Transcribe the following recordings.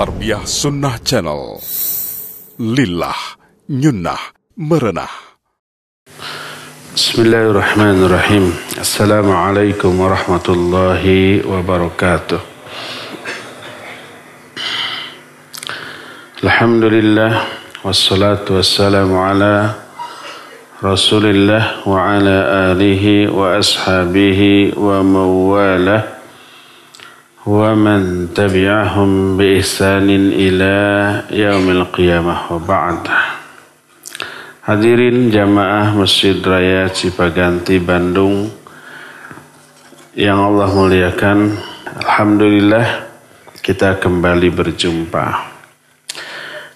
Tarbiyah Sunnah Channel. Lillah, nyunnah, merenah. Bismillahirrahmanirrahim. Assalamualaikum warahmatullahi wabarakatuh. Alhamdulillah wassalatu wassalamu ala Rasulillah wa ala alihi wa ashabihi wa mawalah bi ihsanin ila yaumil qiyamah wa ba'd Hadirin jamaah Masjid Raya Cipaganti Bandung yang Allah muliakan Alhamdulillah kita kembali berjumpa.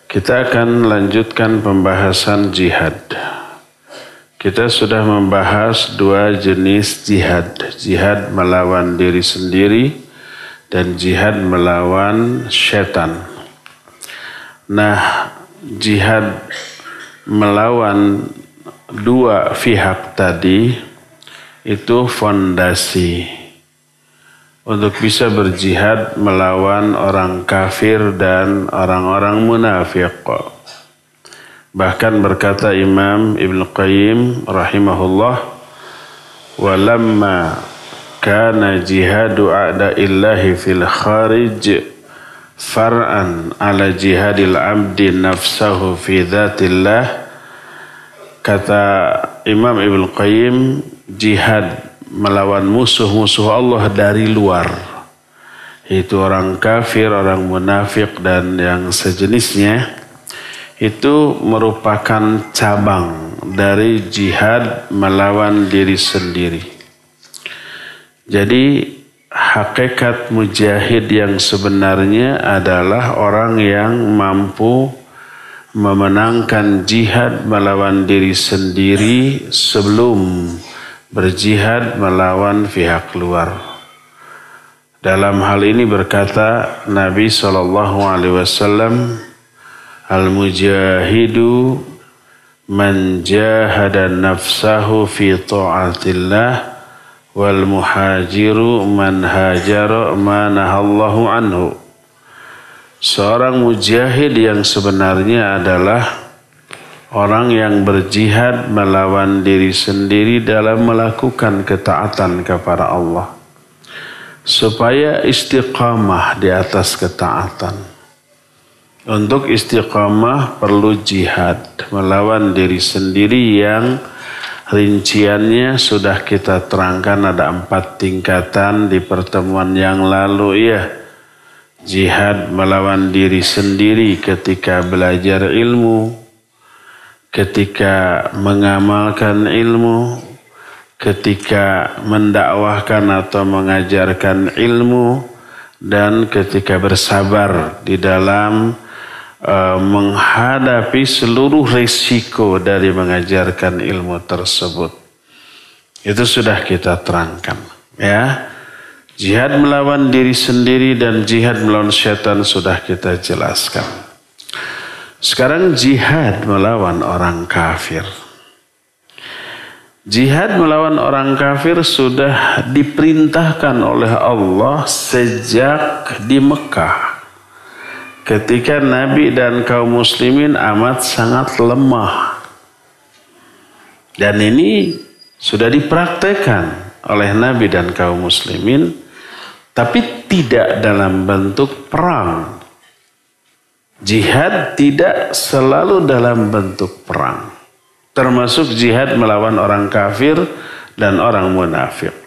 Kita akan lanjutkan pembahasan jihad. Kita sudah membahas dua jenis jihad. Jihad melawan diri sendiri dan jihad melawan setan. Nah, jihad melawan dua pihak tadi itu fondasi untuk bisa berjihad melawan orang kafir dan orang-orang munafik. Bahkan berkata Imam Ibn Qayyim rahimahullah walamma kana jihadu a'da'illahi fil kharij far'an ala jihadil abdi nafsahu fi dhatillah. Kata Imam Ibn Qayyim jihad melawan musuh-musuh Allah dari luar. Itu orang kafir, orang munafik dan yang sejenisnya. Itu merupakan cabang dari jihad melawan diri sendiri. Jadi hakikat mujahid yang sebenarnya adalah orang yang mampu memenangkan jihad melawan diri sendiri sebelum berjihad melawan pihak luar. Dalam hal ini berkata Nabi Shallallahu Alaihi Wasallam, Al-mujahidu man jahada nafsahu fi ta'atillah wal muhajiru man hajara ma nahallahu anhu. Seorang mujahid yang sebenarnya adalah orang yang berjihad melawan diri sendiri dalam melakukan ketaatan kepada Allah supaya istiqamah di atas ketaatan untuk istiqamah perlu jihad melawan diri sendiri yang rinciannya sudah kita terangkan ada empat tingkatan di pertemuan yang lalu ya. Jihad melawan diri sendiri ketika belajar ilmu, ketika mengamalkan ilmu, ketika mendakwahkan atau mengajarkan ilmu, dan ketika bersabar di dalam Eh, menghadapi seluruh risiko dari mengajarkan ilmu tersebut. Itu sudah kita terangkan. Ya, Jihad melawan diri sendiri dan jihad melawan syaitan sudah kita jelaskan. Sekarang jihad melawan orang kafir. Jihad melawan orang kafir sudah diperintahkan oleh Allah sejak di Mekah ketika Nabi dan kaum muslimin amat sangat lemah. Dan ini sudah dipraktekkan oleh Nabi dan kaum muslimin tapi tidak dalam bentuk perang. Jihad tidak selalu dalam bentuk perang. Termasuk jihad melawan orang kafir dan orang munafik.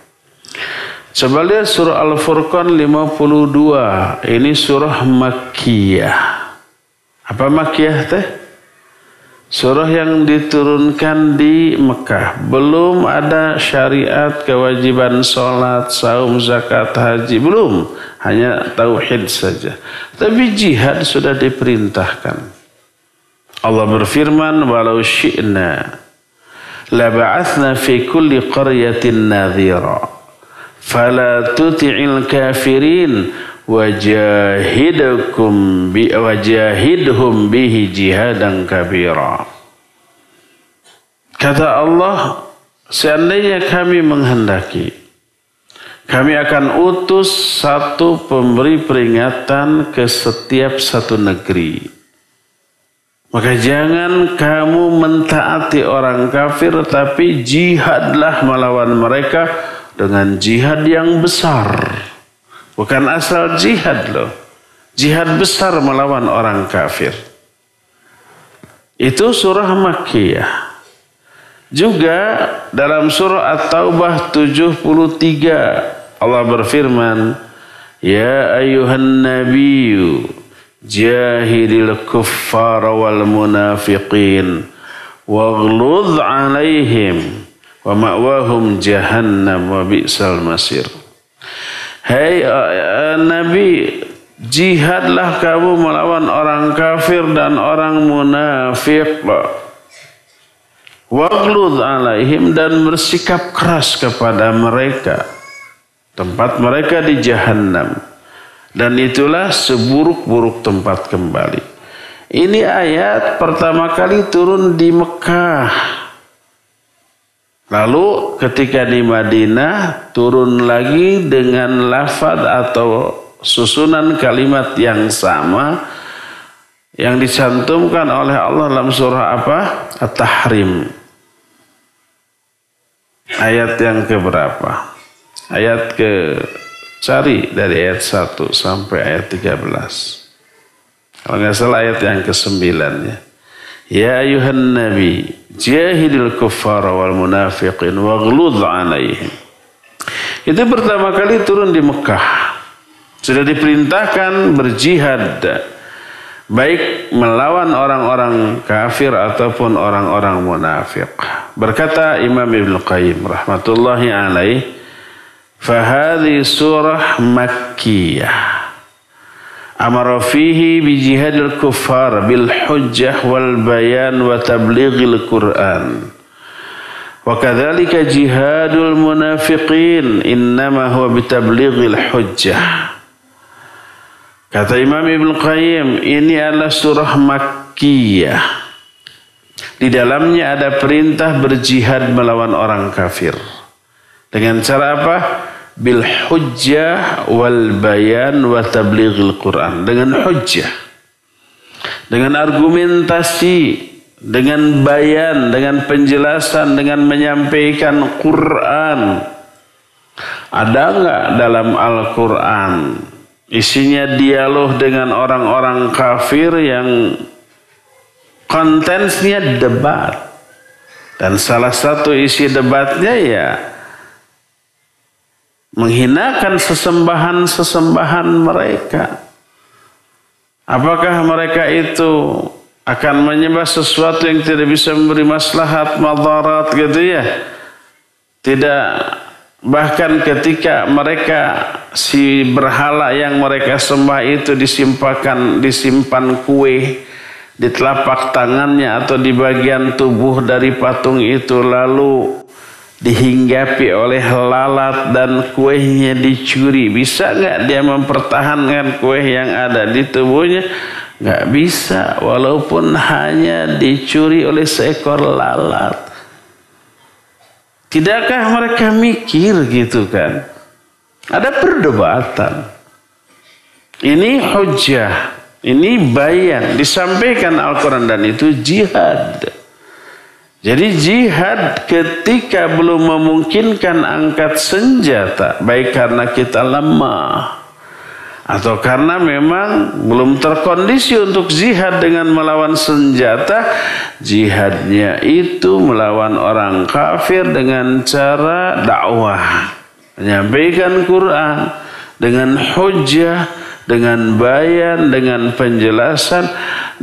Lihat surah Al-Furqan 52. Ini surah Makkiyah. Apa Makkiyah teh? Surah yang diturunkan di Mekah. Belum ada syariat kewajiban sholat, saum, zakat, haji. Belum. Hanya tauhid saja. Tapi jihad sudah diperintahkan. Allah berfirman, walau syi'na laba'athna fi kulli qaryatin nadhira fala tuti'il kafirin wajahidakum bi wajahidhum bihi jihadan kabira kata Allah seandainya kami menghendaki kami akan utus satu pemberi peringatan ke setiap satu negeri. Maka jangan kamu mentaati orang kafir tapi jihadlah melawan mereka dengan jihad yang besar. Bukan asal jihad loh. Jihad besar melawan orang kafir. Itu surah Makkiyah. Juga dalam surah At-Taubah 73 Allah berfirman, "Ya ayuhan nabiyyu jahidil kuffar wal munafiqin waghludh 'alaihim wa ma'wahum jahannam wa bi'sal masir." Hai uh, Nabi, jihadlah kamu melawan orang kafir dan orang munafik. Waglud alaihim dan bersikap keras kepada mereka. Tempat mereka di jahanam. Dan itulah seburuk-buruk tempat kembali. Ini ayat pertama kali turun di Mekah. Lalu ketika di Madinah turun lagi dengan lafad atau susunan kalimat yang sama yang dicantumkan oleh Allah dalam surah apa? At-Tahrim. Ayat yang keberapa? Ayat ke cari dari ayat 1 sampai ayat 13. Kalau nggak salah ayat yang ke-9 ya. Ya ayuhan nabi, jahidil kuffara wal munafiqin waghludh alaihim. Itu pertama kali turun di Mekah. Sudah diperintahkan berjihad baik melawan orang-orang kafir ataupun orang-orang munafik. Berkata Imam Ibn Qayyim rahmatullahi alaih, "Fahadhi surah Makkiyah." Amara fihi bi jihadil kuffar bil hujjah wal bayan wa tablighil Qur'an. Wa kadzalika jihadul munafiqin innama huwa bi tablighil hujjah. Kata Imam Ibn Qayyim, ini adalah surah Makkiyah. Di dalamnya ada perintah berjihad melawan orang kafir. Dengan cara apa? Bil hujjah wal bayan wa tablighil Quran. Dengan hujjah. Dengan argumentasi. Dengan bayan. Dengan penjelasan. Dengan menyampaikan Quran. Ada enggak dalam Al-Quran? Isinya dialog dengan orang-orang kafir yang kontensnya debat. Dan salah satu isi debatnya ya menghinakan sesembahan-sesembahan mereka. Apakah mereka itu akan menyembah sesuatu yang tidak bisa memberi maslahat, madarat gitu ya? Tidak Bahkan ketika mereka si berhala yang mereka sembah itu disimpakan disimpan kue di telapak tangannya atau di bagian tubuh dari patung itu lalu dihinggapi oleh lalat dan kuehnya dicuri. Bisa nggak dia mempertahankan kue yang ada di tubuhnya? Nggak bisa, walaupun hanya dicuri oleh seekor lalat. Tidakkah mereka mikir gitu kan? Ada perdebatan. Ini hujah, ini bayan, disampaikan Al-Quran dan itu jihad. Jadi jihad ketika belum memungkinkan angkat senjata, baik karena kita lemah, atau karena memang belum terkondisi untuk jihad dengan melawan senjata jihadnya itu melawan orang kafir dengan cara dakwah menyampaikan Quran dengan hujah dengan bayan dengan penjelasan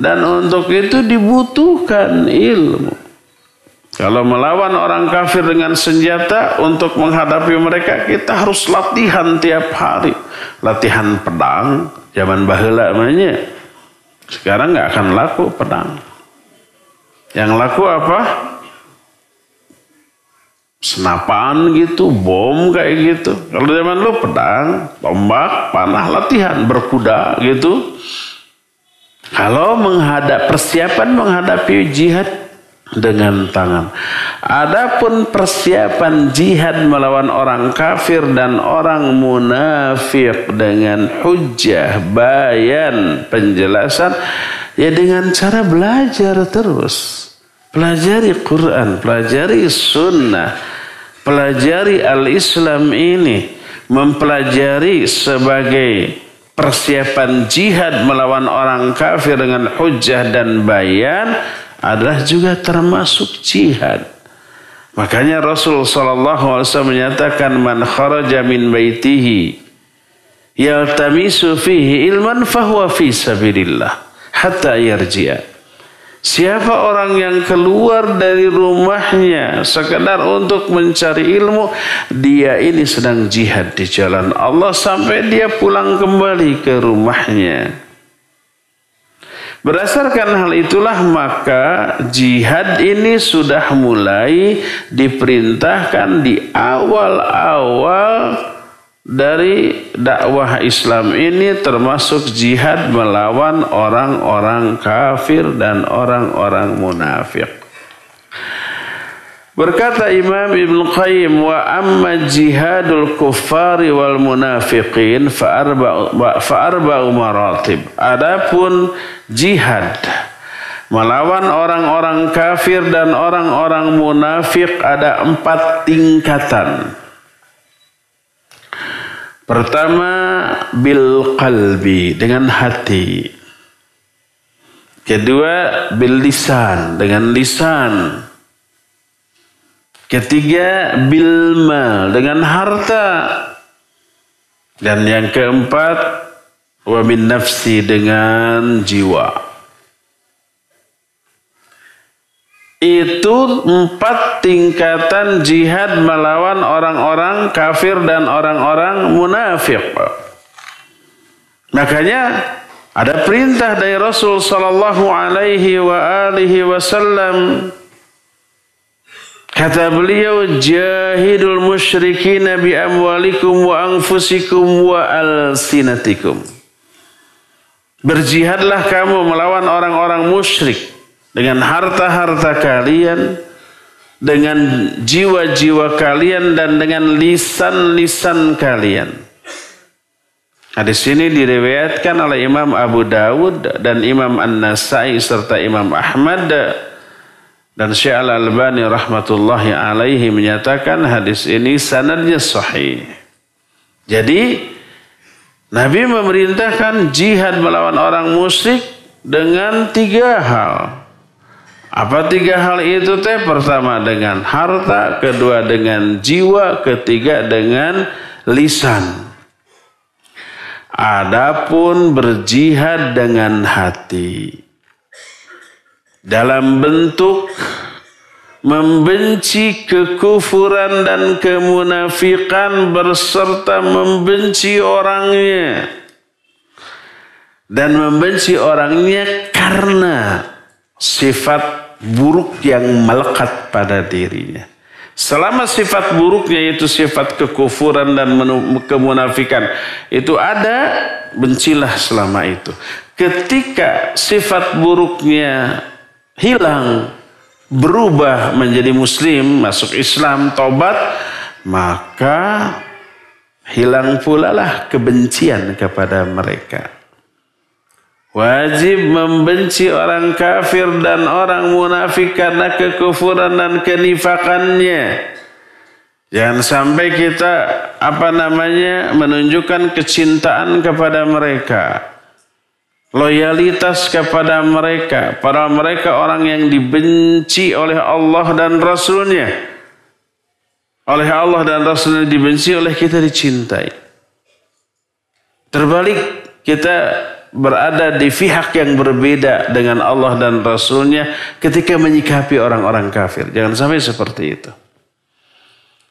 dan untuk itu dibutuhkan ilmu kalau melawan orang kafir dengan senjata untuk menghadapi mereka kita harus latihan tiap hari. Latihan pedang zaman bahula namanya. Sekarang nggak akan laku pedang. Yang laku apa? Senapan gitu, bom kayak gitu. Kalau zaman lu pedang, tombak, panah, latihan, berkuda gitu. Kalau menghadap persiapan menghadapi jihad dengan tangan. Adapun persiapan jihad melawan orang kafir dan orang munafik dengan hujah, bayan, penjelasan ya dengan cara belajar terus. Pelajari Quran, pelajari sunnah, pelajari al-Islam ini, mempelajari sebagai persiapan jihad melawan orang kafir dengan hujah dan bayan adalah juga termasuk jihad. Makanya Rasul sallallahu alaihi wasallam menyatakan man kharaja min baitihi yaltamisu fihi ilman fahuwa fi sabilillah hatta yarji'a. Siapa orang yang keluar dari rumahnya sekedar untuk mencari ilmu, dia ini sedang jihad di jalan Allah sampai dia pulang kembali ke rumahnya. Berdasarkan hal itulah maka jihad ini sudah mulai diperintahkan di awal-awal dari dakwah Islam ini termasuk jihad melawan orang-orang kafir dan orang-orang munafik. Berkata Imam Ibn Qayyim wa amma jihadul kuffari wal munafiqin fa arba'u maratib. Adapun jihad melawan orang-orang kafir dan orang-orang munafik ada empat tingkatan. Pertama bil qalbi dengan hati. Kedua bil lisan dengan lisan. Ketiga bil mal dengan harta. Dan yang keempat wa bin nafsi dengan jiwa. itu empat tingkatan jihad melawan orang-orang kafir dan orang-orang munafik. Makanya ada perintah dari Rasul sallallahu alaihi wa wasallam Kata beliau jahidul musyrikin bi amwalikum wa anfusikum wa alsinatikum. Berjihadlah kamu melawan orang-orang musyrik dengan harta-harta kalian, dengan jiwa-jiwa kalian dan dengan lisan-lisan kalian. Hadis ini diriwayatkan oleh Imam Abu Dawud dan Imam An-Nasai serta Imam Ahmad dan Syekh Al-Albani rahmatullahi alaihi menyatakan hadis ini sanadnya sahih. Jadi Nabi memerintahkan jihad melawan orang musyrik dengan tiga hal. Apa tiga hal itu teh? Pertama dengan harta, kedua dengan jiwa, ketiga dengan lisan. Adapun berjihad dengan hati dalam bentuk membenci kekufuran dan kemunafikan berserta membenci orangnya dan membenci orangnya karena sifat buruk yang melekat pada dirinya. Selama sifat buruknya itu sifat kekufuran dan kemunafikan itu ada, bencilah selama itu. Ketika sifat buruknya hilang, berubah menjadi muslim, masuk Islam, tobat, maka hilang pula lah kebencian kepada mereka. Wajib membenci orang kafir dan orang munafik karena kekufuran dan kenifakannya. Jangan sampai kita apa namanya menunjukkan kecintaan kepada mereka. Loyalitas kepada mereka. Para mereka orang yang dibenci oleh Allah dan Rasulnya. Oleh Allah dan Rasulnya dibenci, oleh kita dicintai. Terbalik kita berada di pihak yang berbeda dengan Allah dan Rasulnya ketika menyikapi orang-orang kafir. Jangan sampai seperti itu.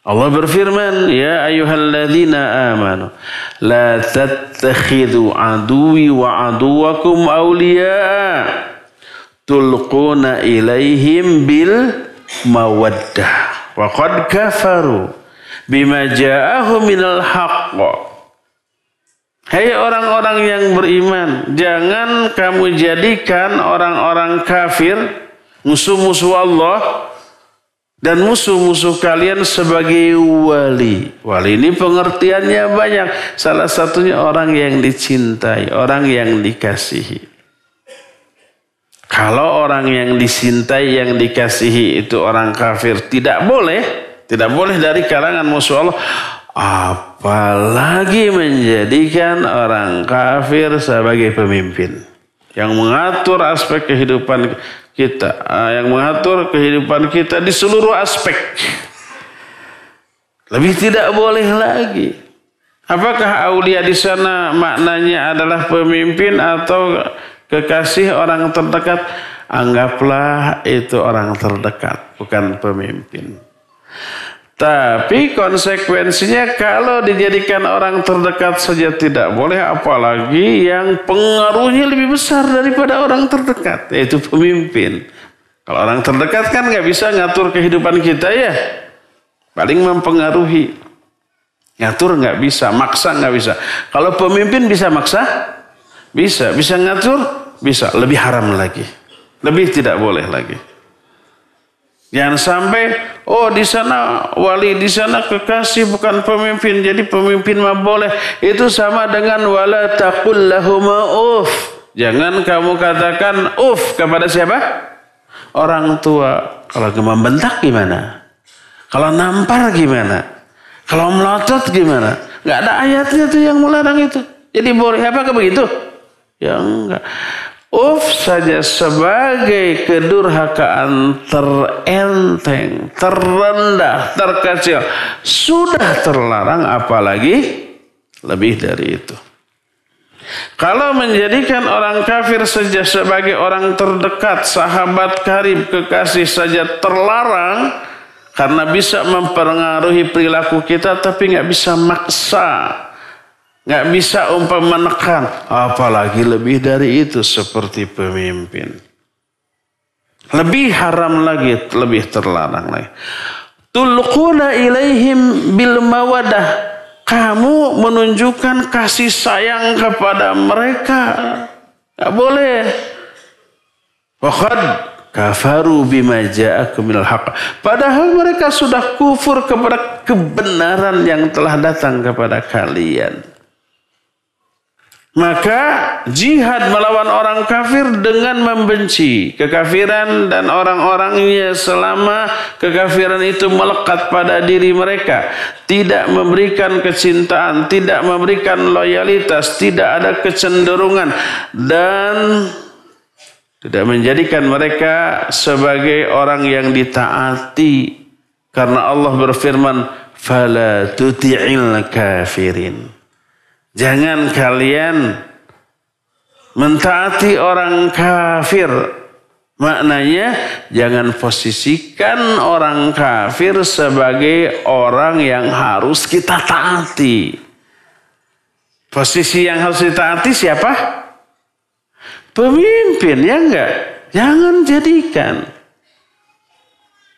Allah berfirman, Ya ayuhalladzina amanu, La tattakhidhu aduwi wa aduwakum awliya, tulquna ilaihim bil mawaddah. Wa qad kafaru bima ja'ahu minal haqqa Hei orang-orang yang beriman, jangan kamu jadikan orang-orang kafir, musuh-musuh Allah, dan musuh-musuh kalian sebagai wali. Wali ini pengertiannya banyak. Salah satunya orang yang dicintai, orang yang dikasihi. Kalau orang yang dicintai, yang dikasihi itu orang kafir, tidak boleh, tidak boleh dari kalangan musuh Allah. Apalagi menjadikan orang kafir sebagai pemimpin yang mengatur aspek kehidupan kita, ah, yang mengatur kehidupan kita di seluruh aspek. Lebih tidak boleh lagi. Apakah aulia di sana maknanya adalah pemimpin atau kekasih orang terdekat? Anggaplah itu orang terdekat, bukan pemimpin. Tapi konsekuensinya kalau dijadikan orang terdekat saja tidak boleh apalagi yang pengaruhnya lebih besar daripada orang terdekat yaitu pemimpin. Kalau orang terdekat kan nggak bisa ngatur kehidupan kita ya. Paling mempengaruhi. Ngatur nggak bisa, maksa nggak bisa. Kalau pemimpin bisa maksa? Bisa. Bisa ngatur? Bisa. Lebih haram lagi. Lebih tidak boleh lagi. Jangan sampai oh di sana wali di sana kekasih bukan pemimpin jadi pemimpin mah boleh itu sama dengan wala taqul lahuma uf. Jangan kamu katakan uf kepada siapa? Orang tua. Kalau membentak gimana? Kalau nampar gimana? Kalau melotot gimana? Gak ada ayatnya tuh yang melarang itu. Jadi boleh apa begitu? Ya enggak. Uf saja sebagai kedurhakaan terenteng, terendah, terkecil. Sudah terlarang apalagi lebih dari itu. Kalau menjadikan orang kafir saja sebagai orang terdekat, sahabat karib, kekasih saja terlarang karena bisa mempengaruhi perilaku kita tapi nggak bisa maksa Nggak bisa umpam menekan. Apalagi lebih dari itu seperti pemimpin. Lebih haram lagi, lebih terlarang lagi. Tulquna ilaihim bil mawadah. Kamu menunjukkan kasih sayang kepada mereka. Nggak boleh. Waqad kafaru bima ja'akum haqq. Padahal mereka sudah kufur kepada kebenaran yang telah datang kepada kalian. Maka jihad melawan orang kafir dengan membenci kekafiran dan orang-orangnya selama kekafiran itu melekat pada diri mereka. Tidak memberikan kecintaan, tidak memberikan loyalitas, tidak ada kecenderungan. Dan tidak menjadikan mereka sebagai orang yang ditaati. Karena Allah berfirman, فَلَا تُتِعِلْ kafirin. Jangan kalian mentaati orang kafir. Maknanya jangan posisikan orang kafir sebagai orang yang harus kita taati. Posisi yang harus ditaati siapa? Pemimpin, ya enggak? Jangan jadikan.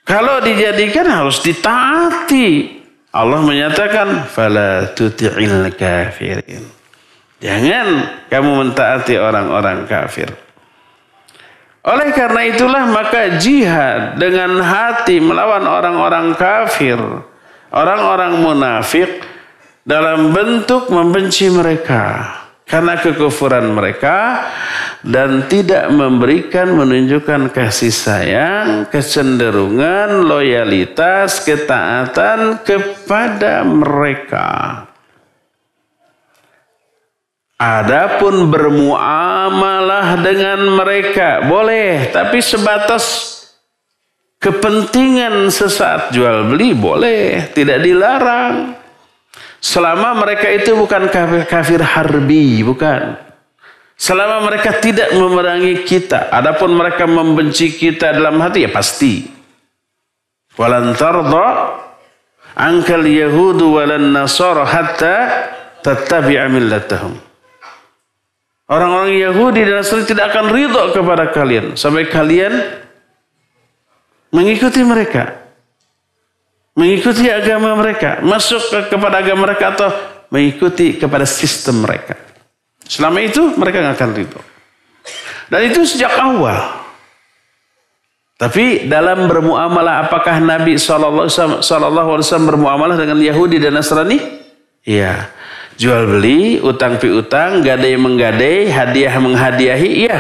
Kalau dijadikan harus ditaati. Allah menyatakan fala tuti'il kafirin. Jangan kamu mentaati orang-orang kafir. Oleh karena itulah maka jihad dengan hati melawan orang-orang kafir, orang-orang munafik dalam bentuk membenci mereka karena kekufuran mereka dan tidak memberikan menunjukkan kasih sayang, kecenderungan, loyalitas, ketaatan kepada mereka. Adapun bermuamalah dengan mereka boleh, tapi sebatas kepentingan sesaat jual beli boleh, tidak dilarang. Selama mereka itu bukan kafir, kafir harbi, bukan. Selama mereka tidak memerangi kita, adapun mereka membenci kita dalam hati ya pasti. Walan tarda angkal yahudu walan nasara hatta tattabi'a millatahum. Orang-orang Yahudi dan Nasrani tidak akan ridho kepada kalian sampai kalian mengikuti mereka mengikuti agama mereka, masuk ke, kepada agama mereka atau mengikuti kepada sistem mereka. Selama itu mereka nggak akan ridho. Dan itu sejak awal. Tapi dalam bermuamalah apakah Nabi SAW bermuamalah dengan Yahudi dan Nasrani? Iya. Jual beli, utang piutang, gadai menggadai, hadiah menghadiahi, iya.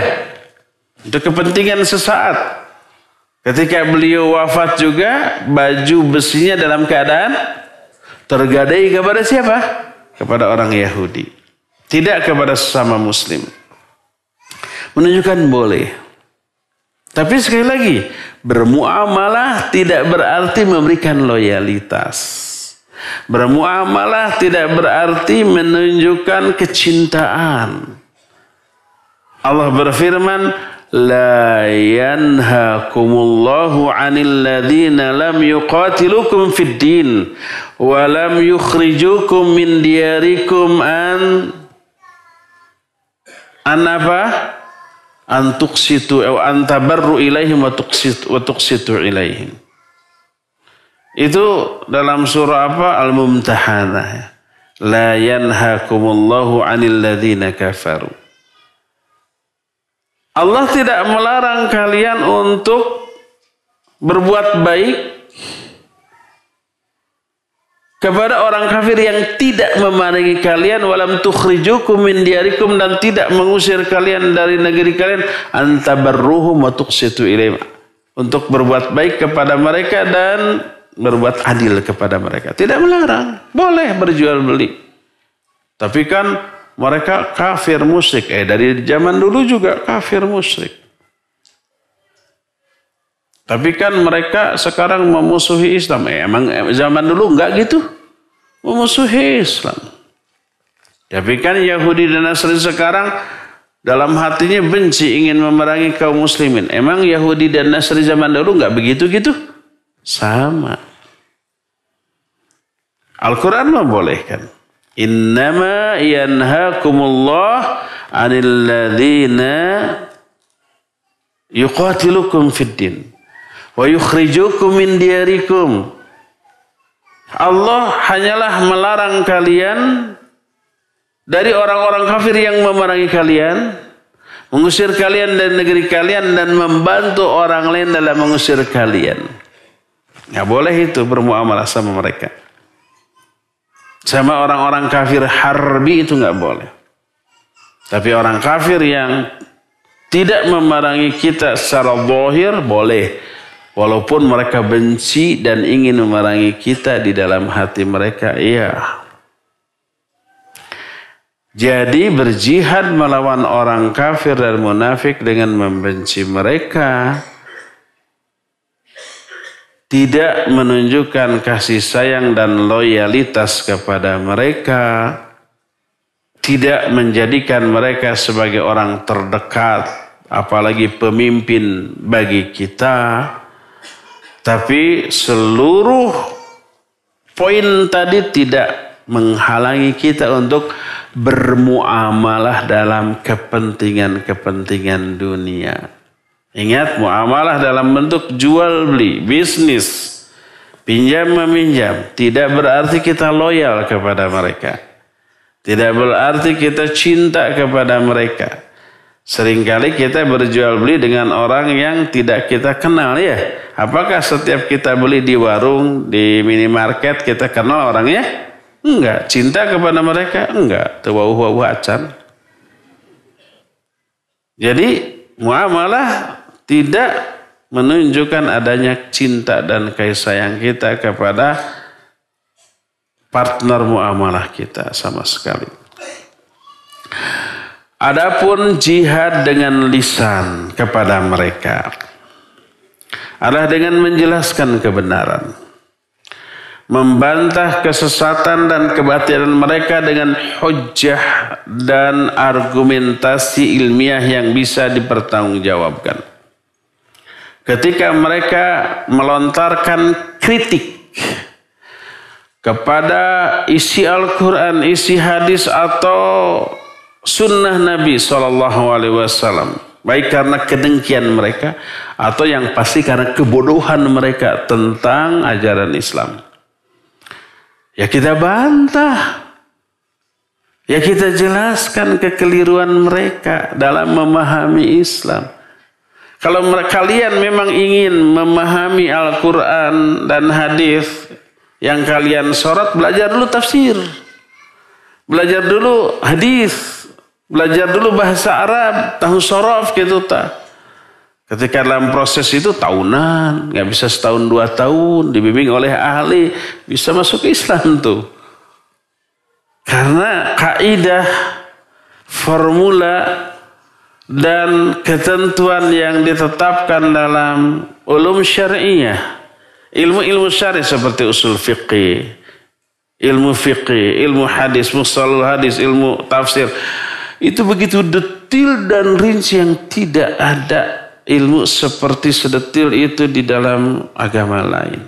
Untuk kepentingan sesaat. Ketika beliau wafat juga, baju besinya dalam keadaan tergadai kepada siapa? Kepada orang Yahudi. Tidak kepada sesama muslim. Menunjukkan boleh. Tapi sekali lagi, bermuamalah tidak berarti memberikan loyalitas. Bermuamalah tidak berarti menunjukkan kecintaan. Allah berfirman, la ينهاكم anil عن lam yuqatilukum fid din wa lam yukhrijukum min diyarikum an an apa? An tuqsitu atau an tabarru ilaihim wa tuqsitu wa tuqsitu ilaihim. Itu dalam surah apa? Al-mumtahanah. La yanhakumullahu anil ladzina kafaru. Allah tidak melarang kalian untuk berbuat baik kepada orang kafir yang tidak memerangi kalian. Walam tukhrijukum min diarikum dan tidak mengusir kalian dari negeri kalian. Antabarruhum wa tuqsitu ilaihim untuk berbuat baik kepada mereka dan berbuat adil kepada mereka. Tidak melarang. Boleh berjual beli. Tapi kan mereka kafir musyrik. Eh dari zaman dulu juga kafir musyrik. Tapi kan mereka sekarang memusuhi Islam. Eh, emang zaman dulu enggak gitu? Memusuhi Islam. Tapi kan Yahudi dan Nasrani sekarang dalam hatinya benci ingin memerangi kaum muslimin. Emang Yahudi dan Nasrani zaman dulu enggak begitu gitu? Sama. Al-Quran membolehkan. Innama yanhaakumullah 'anil ladzina yuqatilukum fid din wa yukhrijukum min diyarikum. Allah hanyalah melarang kalian dari orang-orang kafir yang memerangi kalian, mengusir kalian dari negeri kalian dan membantu orang lain dalam mengusir kalian. Nggak boleh itu bermuamalah sama mereka. Sama orang-orang kafir harbi itu nggak boleh. Tapi orang kafir yang tidak memerangi kita secara bohir boleh. Walaupun mereka benci dan ingin memerangi kita di dalam hati mereka, iya. Jadi berjihad melawan orang kafir dan munafik dengan membenci mereka tidak menunjukkan kasih sayang dan loyalitas kepada mereka, tidak menjadikan mereka sebagai orang terdekat, apalagi pemimpin bagi kita, tapi seluruh poin tadi tidak menghalangi kita untuk bermuamalah dalam kepentingan-kepentingan dunia. Ingat muamalah dalam bentuk jual beli, bisnis, pinjam meminjam. Tidak berarti kita loyal kepada mereka. Tidak berarti kita cinta kepada mereka. Seringkali kita berjual beli dengan orang yang tidak kita kenal ya. Apakah setiap kita beli di warung, di minimarket kita kenal orangnya? Enggak. Cinta kepada mereka? Enggak. Tuwau-wau acan. Jadi muamalah tidak menunjukkan adanya cinta dan kasih sayang kita kepada partner muamalah kita sama sekali. Adapun jihad dengan lisan kepada mereka adalah dengan menjelaskan kebenaran, membantah kesesatan dan kebatilan mereka dengan hujah dan argumentasi ilmiah yang bisa dipertanggungjawabkan ketika mereka melontarkan kritik kepada isi Al-Quran, isi hadis atau sunnah Nabi Shallallahu Alaihi Wasallam, baik karena kedengkian mereka atau yang pasti karena kebodohan mereka tentang ajaran Islam. Ya kita bantah. Ya kita jelaskan kekeliruan mereka dalam memahami Islam. Kalau kalian memang ingin memahami Al-Quran dan hadis yang kalian sorot, belajar dulu tafsir. Belajar dulu hadis. Belajar dulu bahasa Arab, tahu sorof gitu tak. Ketika dalam proses itu tahunan, nggak bisa setahun dua tahun, dibimbing oleh ahli, bisa masuk Islam tuh. Karena kaidah, formula dan ketentuan yang ditetapkan dalam ulum syariah, ilmu-ilmu syari seperti usul fiqih, ilmu fiqih, ilmu hadis, musalul hadis, ilmu tafsir, itu begitu detil dan rinci yang tidak ada ilmu seperti sedetil itu di dalam agama lain.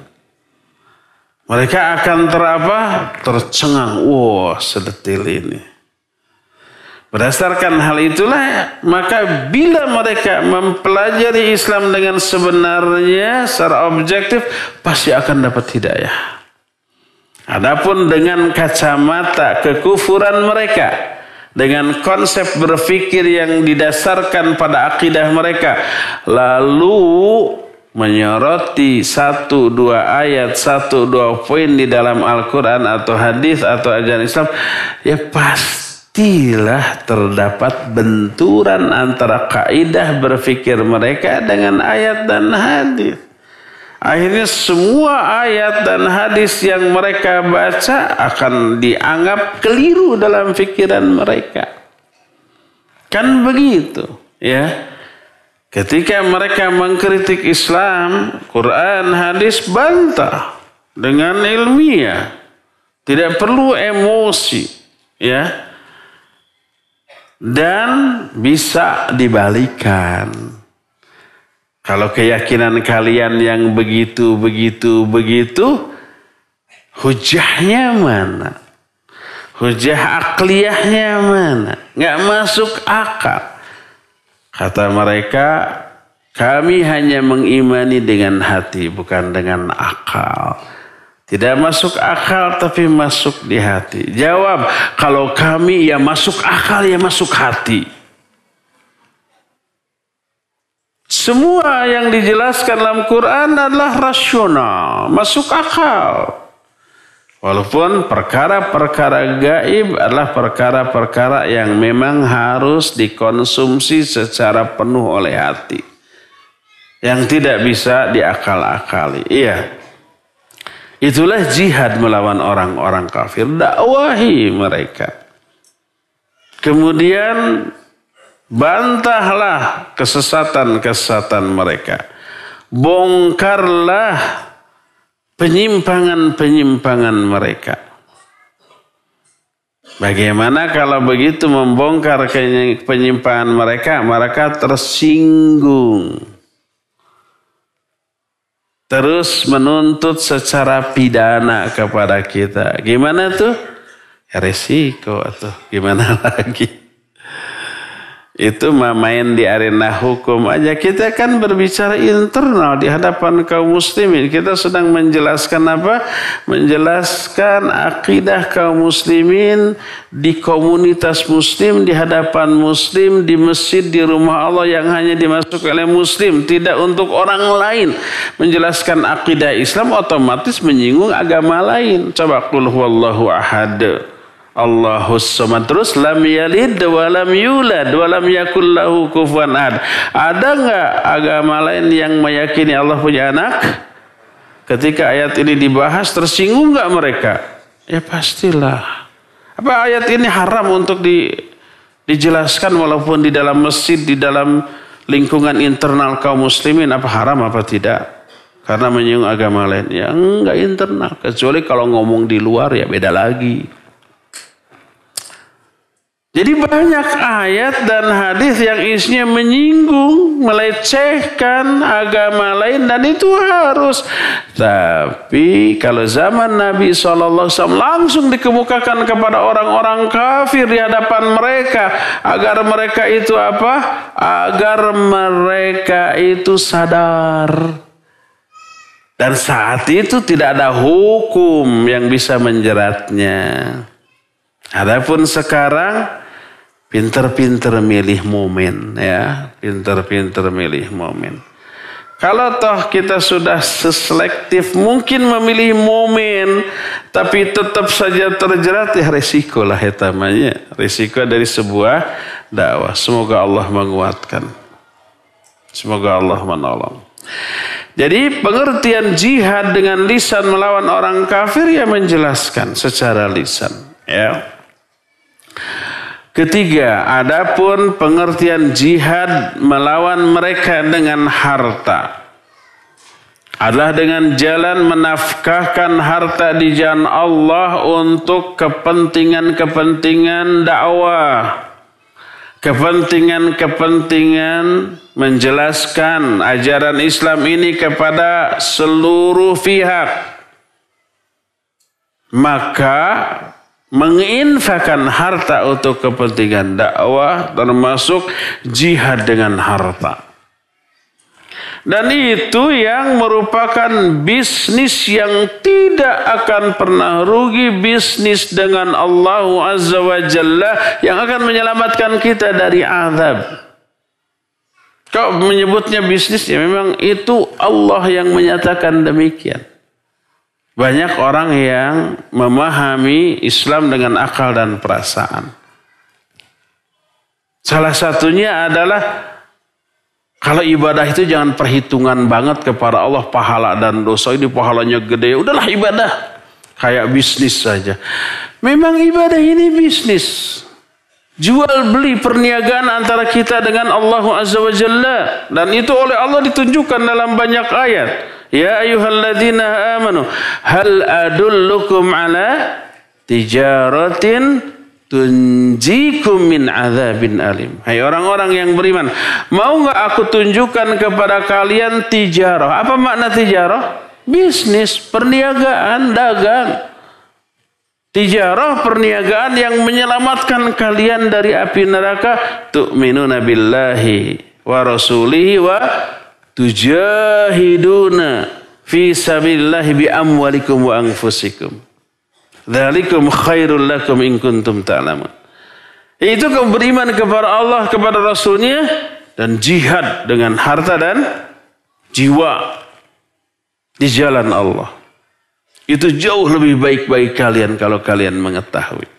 Mereka akan terapa? Tercengang. Wah, wow, sedetil ini. Berdasarkan hal itulah, maka bila mereka mempelajari Islam dengan sebenarnya secara objektif, pasti akan dapat hidayah. Adapun dengan kacamata kekufuran mereka, dengan konsep berpikir yang didasarkan pada akidah mereka, lalu menyoroti satu dua ayat, satu dua poin di dalam Al-Quran atau hadis atau ajaran Islam, ya pasti pastilah terdapat benturan antara kaidah berfikir mereka dengan ayat dan hadis. Akhirnya semua ayat dan hadis yang mereka baca akan dianggap keliru dalam pikiran mereka. Kan begitu, ya. Ketika mereka mengkritik Islam, Quran, hadis bantah dengan ilmiah. Tidak perlu emosi, ya dan bisa dibalikan. Kalau keyakinan kalian yang begitu, begitu, begitu, hujahnya mana? Hujah akliyahnya mana? Nggak masuk akal. Kata mereka, kami hanya mengimani dengan hati, bukan dengan akal. Tidak masuk akal tapi masuk di hati. Jawab, kalau kami ya masuk akal ya masuk hati. Semua yang dijelaskan dalam Quran adalah rasional, masuk akal. Walaupun perkara-perkara gaib adalah perkara-perkara yang memang harus dikonsumsi secara penuh oleh hati. Yang tidak bisa diakal-akali. Iya. Itulah jihad melawan orang-orang kafir. Dakwahi mereka. Kemudian bantahlah kesesatan-kesesatan mereka. Bongkarlah penyimpangan-penyimpangan mereka. Bagaimana kalau begitu membongkar penyimpangan mereka, mereka tersinggung terus menuntut secara pidana kepada kita. Gimana tuh? Ya resiko atau gimana lagi? Itu main di arena hukum aja. Kita kan berbicara internal di hadapan kaum muslimin. Kita sedang menjelaskan apa? Menjelaskan akidah kaum muslimin di komunitas muslim, di hadapan muslim, di masjid, di rumah Allah yang hanya dimasuki oleh muslim. Tidak untuk orang lain. Menjelaskan akidah Islam otomatis menyinggung agama lain. Coba kul huwallahu ahad. Allahus samad terus lam yalid wa lam yulad wa lam yakul lahu kufuwan ahad. Ada enggak agama lain yang meyakini Allah punya anak? Ketika ayat ini dibahas tersinggung enggak mereka? Ya pastilah. Apa ayat ini haram untuk di, dijelaskan walaupun di dalam masjid, di dalam lingkungan internal kaum muslimin apa haram apa tidak? Karena menyinggung agama lain. Ya enggak internal. Kecuali kalau ngomong di luar ya beda lagi. Jadi banyak ayat dan hadis yang isinya menyinggung, melecehkan agama lain dan itu harus. Tapi kalau zaman Nabi SAW langsung dikemukakan kepada orang-orang kafir di hadapan mereka agar mereka itu apa? Agar mereka itu sadar. Dan saat itu tidak ada hukum yang bisa menjeratnya. Adapun sekarang Pinter-pinter milih momen ya, pinter-pinter milih momen. Kalau toh kita sudah seselektif mungkin memilih momen tapi tetap saja terjerat ya resiko lah etamanya. Resiko dari sebuah dakwah. Semoga Allah menguatkan. Semoga Allah menolong. Jadi pengertian jihad dengan lisan melawan orang kafir ya menjelaskan secara lisan. Ya. Ketiga, adapun pengertian jihad melawan mereka dengan harta adalah dengan jalan menafkahkan harta di jalan Allah untuk kepentingan-kepentingan dakwah. Kepentingan-kepentingan menjelaskan ajaran Islam ini kepada seluruh pihak. Maka menginfakkan harta untuk kepentingan dakwah termasuk jihad dengan harta. Dan itu yang merupakan bisnis yang tidak akan pernah rugi bisnis dengan Allah Azza wa Jalla yang akan menyelamatkan kita dari azab. Kau menyebutnya bisnis ya memang itu Allah yang menyatakan demikian. Banyak orang yang memahami Islam dengan akal dan perasaan. Salah satunya adalah kalau ibadah itu jangan perhitungan banget kepada Allah pahala dan dosa ini pahalanya gede. Udahlah ibadah kayak bisnis saja. Memang ibadah ini bisnis. Jual beli perniagaan antara kita dengan Allah Azza wa Jalla. Dan itu oleh Allah ditunjukkan dalam banyak ayat. Ya ayuhalladzina amanu hal adullukum ala tijaratin tunjikum min azabin alim. Hai orang-orang yang beriman, mau nggak aku tunjukkan kepada kalian tijarah? Apa makna tijarah? Bisnis, perniagaan, dagang. Tijarah perniagaan yang menyelamatkan kalian dari api neraka. Tu'minuna billahi wa rasulihi wa tujahiduna fi sabilillahi bi amwalikum wa anfusikum. Dzalikum khairul lakum in kuntum ta'lamun. Itu beriman kepada Allah, kepada Rasulnya, dan jihad dengan harta dan jiwa di jalan Allah. Itu jauh lebih baik bagi kalian kalau kalian mengetahui.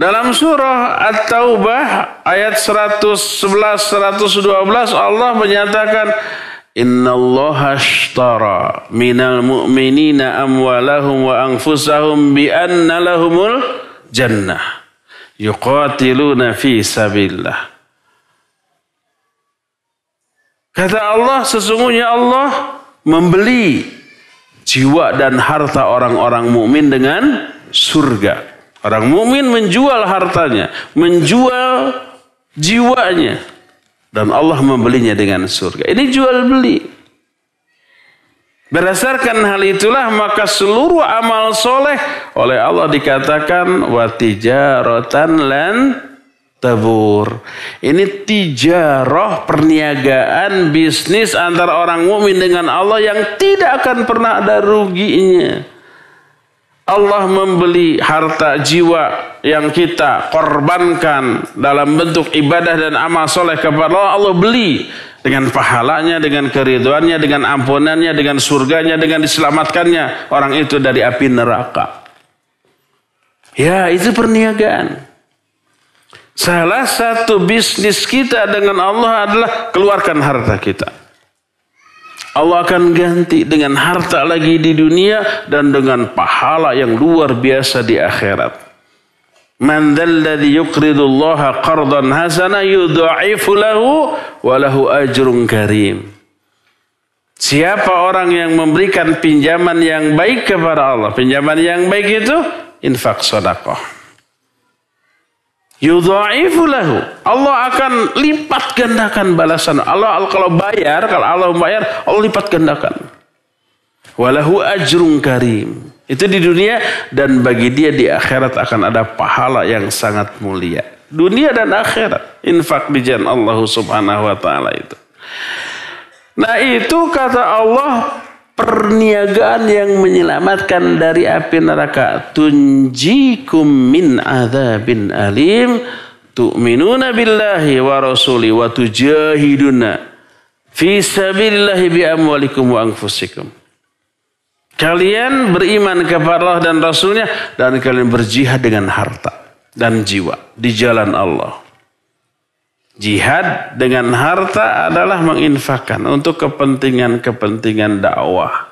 Dalam surah At-Taubah ayat 111 112 Allah menyatakan Innallaha ashtara minal mu'minina amwalahum wa anfusahum bi anna lahumul jannah yuqatiluna fi sabilillah Kata Allah sesungguhnya Allah membeli jiwa dan harta orang-orang mukmin dengan surga. Orang mukmin menjual hartanya, menjual jiwanya. Dan Allah membelinya dengan surga. Ini jual beli. Berdasarkan hal itulah maka seluruh amal soleh oleh Allah dikatakan watijarotan lan tabur. Ini tijarah perniagaan bisnis antara orang mukmin dengan Allah yang tidak akan pernah ada ruginya. Allah membeli harta jiwa yang kita korbankan dalam bentuk ibadah dan amal soleh kepada Allah, Allah beli dengan pahalanya, dengan keriduannya, dengan ampunannya, dengan surganya, dengan diselamatkannya orang itu dari api neraka. Ya, itu perniagaan. Salah satu bisnis kita dengan Allah adalah keluarkan harta kita. Allah akan ganti dengan harta lagi di dunia dan dengan pahala yang luar biasa di akhirat. Man dzalladzi yuqridu Allah qardan hasana yudha'ifu lahu wa ajrun karim. Siapa orang yang memberikan pinjaman yang baik kepada Allah? Pinjaman yang baik itu infak sedekah. Yudha'ifu lahu. Allah akan lipat gandakan balasan. Allah kalau bayar, kalau Allah membayar, Allah lipat gandakan. Walahu ajrun karim. Itu di dunia dan bagi dia di akhirat akan ada pahala yang sangat mulia. Dunia dan akhirat. Infak di Allah subhanahu wa ta'ala itu. Nah itu kata Allah perniagaan yang menyelamatkan dari api neraka. Tunjikum min adzabin alim tu'minuna billahi wa rasuli wa tujahiduna fi sabilillahi bi amwalikum wa anfusikum. Kalian beriman kepada Allah dan Rasulnya dan kalian berjihad dengan harta dan jiwa di jalan Allah. Jihad dengan harta adalah menginfakkan untuk kepentingan-kepentingan dakwah.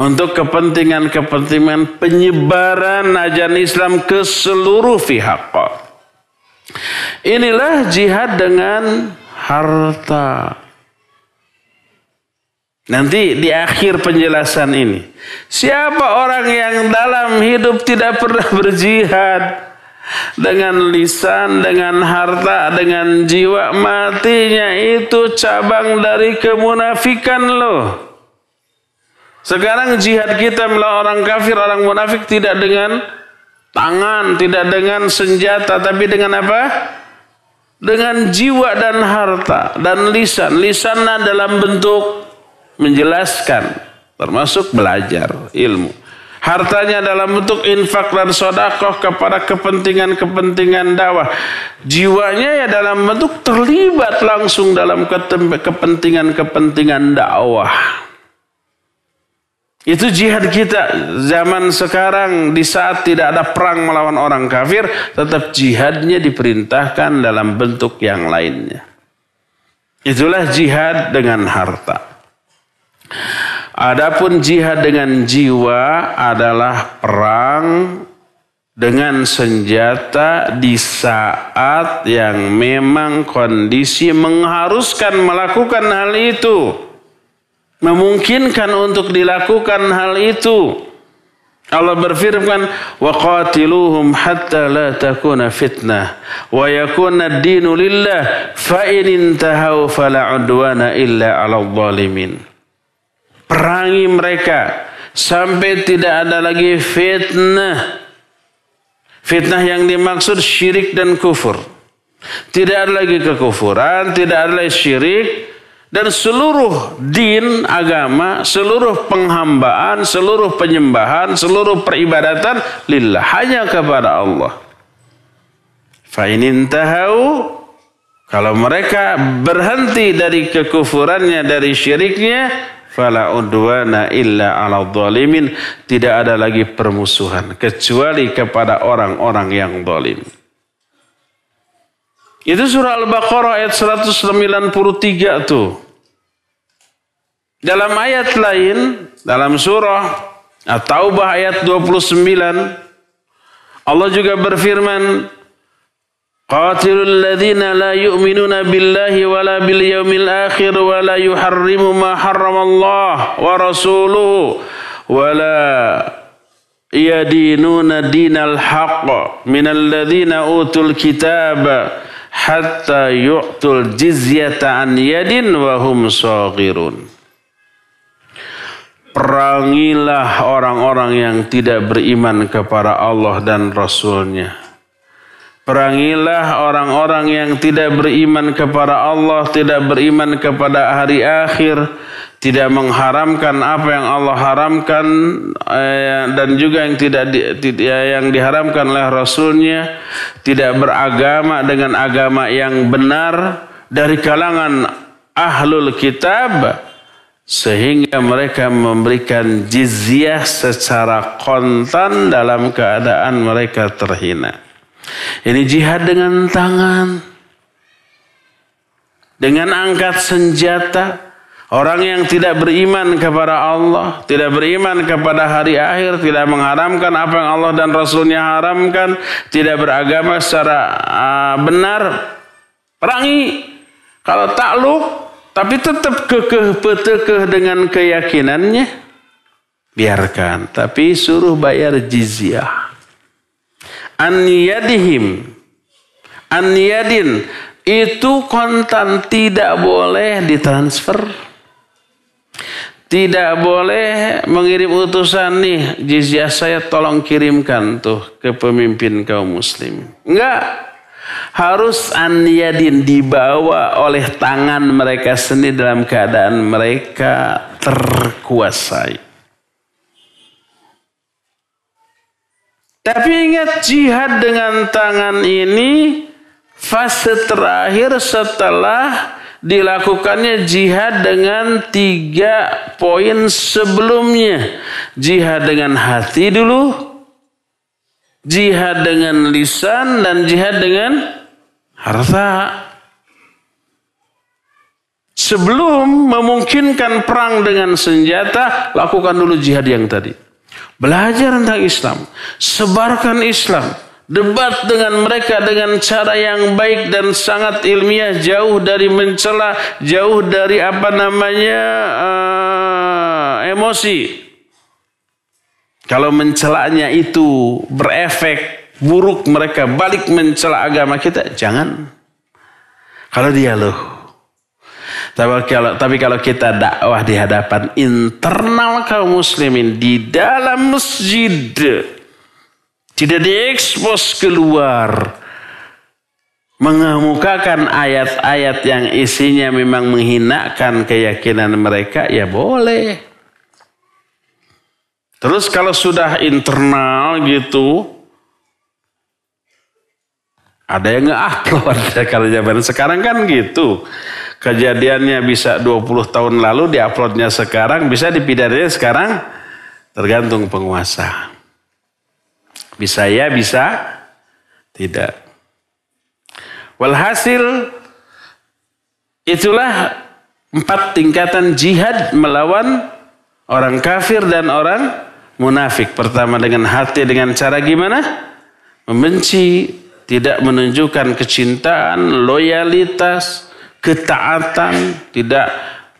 Untuk kepentingan-kepentingan penyebaran ajaran Islam ke seluruh pihak. Inilah jihad dengan harta. Nanti di akhir penjelasan ini. Siapa orang yang dalam hidup tidak pernah berjihad? Dengan lisan, dengan harta, dengan jiwa matinya itu cabang dari kemunafikan loh. Sekarang jihad kita melawan orang kafir, orang munafik tidak dengan tangan, tidak dengan senjata, tapi dengan apa? Dengan jiwa dan harta dan lisan. Lisan dalam bentuk menjelaskan, termasuk belajar ilmu. Hartanya dalam bentuk infak dan sodakoh kepada kepentingan-kepentingan dakwah. Jiwanya ya dalam bentuk terlibat langsung dalam kepentingan-kepentingan dakwah. Itu jihad kita zaman sekarang di saat tidak ada perang melawan orang kafir. Tetap jihadnya diperintahkan dalam bentuk yang lainnya. Itulah jihad dengan harta. Adapun jihad dengan jiwa adalah perang dengan senjata di saat yang memang kondisi mengharuskan melakukan hal itu. Memungkinkan untuk dilakukan hal itu. Allah berfirman, "Wa qatiluhum hatta la takuna fitnah wa yakuna ad-dinu lillah fa in intahu fala udwana illa 'alal zalimin." Perangi mereka sampai tidak ada lagi fitnah. Fitnah yang dimaksud syirik dan kufur. Tidak ada lagi kekufuran, tidak ada lagi syirik. Dan seluruh din agama, seluruh penghambaan, seluruh penyembahan, seluruh peribadatan lillah. Hanya kepada Allah. Fa'inin tahu kalau mereka berhenti dari kekufurannya, dari syiriknya, fala udwana illa ala dhalimin tidak ada lagi permusuhan kecuali kepada orang-orang yang zalim. Itu surah Al-Baqarah ayat 193 tuh. Dalam ayat lain, dalam surah At-Taubah ayat 29, Allah juga berfirman, قاتلوا الذين لا يؤمنون بالله ولا باليوم الآخر ولا يحرم ما حرم الله ورسوله ولا يدينون دين الحق من الذين أوتوا الكتاب حتى يعطوا الجزية عن يد وهم صاغرون Perangilah orang-orang yang tidak beriman kepada Allah dan Rasulnya Perangilah orang-orang yang tidak beriman kepada Allah, tidak beriman kepada hari akhir, tidak mengharamkan apa yang Allah haramkan eh, dan juga yang tidak ya, yang diharamkan oleh Rasulnya, tidak beragama dengan agama yang benar dari kalangan ahlul kitab sehingga mereka memberikan jizyah secara kontan dalam keadaan mereka terhina. Ini jihad dengan tangan. Dengan angkat senjata. Orang yang tidak beriman kepada Allah, tidak beriman kepada hari akhir, tidak mengharamkan apa yang Allah dan Rasulnya haramkan, tidak beragama secara uh, benar, perangi. Kalau takluk, tapi tetap kekeh petekeh dengan keyakinannya, biarkan. Tapi suruh bayar jizyah an yadihim. An yadin. Itu kontan tidak boleh ditransfer. Tidak boleh mengirim utusan nih. Jizyah saya tolong kirimkan tuh ke pemimpin kaum muslim. Enggak. Harus yadin dibawa oleh tangan mereka sendiri dalam keadaan mereka terkuasai. Tapi ingat jihad dengan tangan ini fase terakhir setelah dilakukannya jihad dengan tiga poin sebelumnya. Jihad dengan hati dulu, jihad dengan lisan, dan jihad dengan harta. Sebelum memungkinkan perang dengan senjata, lakukan dulu jihad yang tadi. Belajar tentang Islam. Sebarkan Islam. Debat dengan mereka dengan cara yang baik dan sangat ilmiah. Jauh dari mencela. Jauh dari apa namanya uh, emosi. Kalau mencelanya itu berefek buruk mereka balik mencela agama kita. Jangan. Kalau dia loh tapi kalau, tapi kalau kita dakwah di hadapan internal kaum muslimin di dalam masjid. Tidak diekspos keluar. Mengemukakan ayat-ayat yang isinya memang menghinakan keyakinan mereka, ya boleh. Terus kalau sudah internal gitu, ada yang nge-upload kalau zaman sekarang kan gitu kejadiannya bisa 20 tahun lalu diuploadnya sekarang bisa dipidananya sekarang? Tergantung penguasa. Bisa ya bisa tidak. Walhasil itulah empat tingkatan jihad melawan orang kafir dan orang munafik. Pertama dengan hati dengan cara gimana? Membenci tidak menunjukkan kecintaan loyalitas ketaatan, tidak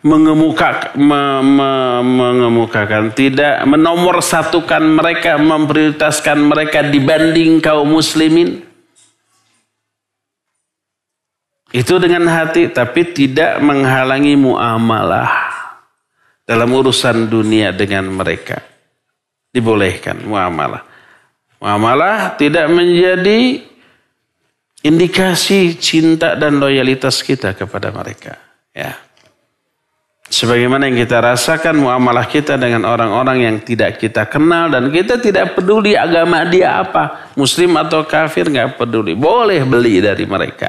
mengemuka, me, me, mengemukakan, tidak menomorsatukan mereka, memprioritaskan mereka dibanding kaum muslimin. Itu dengan hati, tapi tidak menghalangi muamalah dalam urusan dunia dengan mereka. Dibolehkan muamalah. Muamalah tidak menjadi indikasi cinta dan loyalitas kita kepada mereka. Ya. Sebagaimana yang kita rasakan muamalah kita dengan orang-orang yang tidak kita kenal dan kita tidak peduli agama dia apa, muslim atau kafir nggak peduli, boleh beli dari mereka.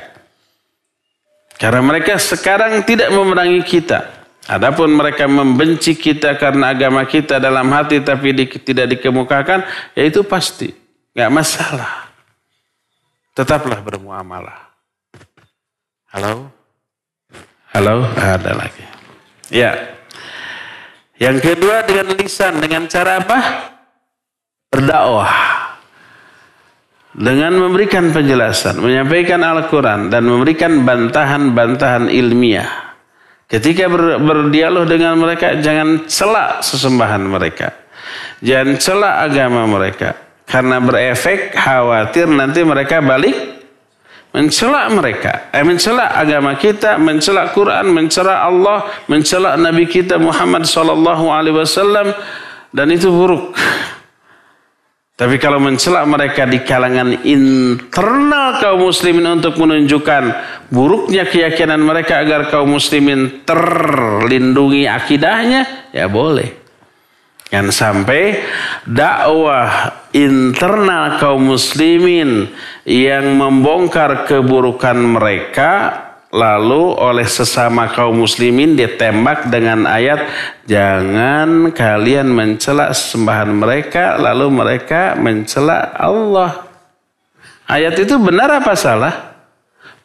Karena mereka sekarang tidak memerangi kita. Adapun mereka membenci kita karena agama kita dalam hati tapi di, tidak dikemukakan, ya itu pasti nggak masalah tetaplah bermuamalah. Halo? Halo? Ada lagi. Ya. Yang kedua dengan lisan. Dengan cara apa? Berdakwah. Dengan memberikan penjelasan. Menyampaikan Al-Quran. Dan memberikan bantahan-bantahan ilmiah. Ketika ber, berdialog dengan mereka, jangan celak sesembahan mereka. Jangan celak agama mereka. Karena berefek khawatir nanti mereka balik mencela mereka, eh, mencela agama kita, mencela Quran, mencela Allah, mencela Nabi kita Muhammad sallallahu alaihi wasallam dan itu buruk. Tapi kalau mencela mereka di kalangan internal kaum muslimin untuk menunjukkan buruknya keyakinan mereka agar kaum muslimin terlindungi akidahnya, ya boleh. Yang sampai dakwah internal kaum muslimin yang membongkar keburukan mereka lalu oleh sesama kaum muslimin ditembak dengan ayat jangan kalian mencela sembahan mereka lalu mereka mencela Allah. Ayat itu benar apa salah?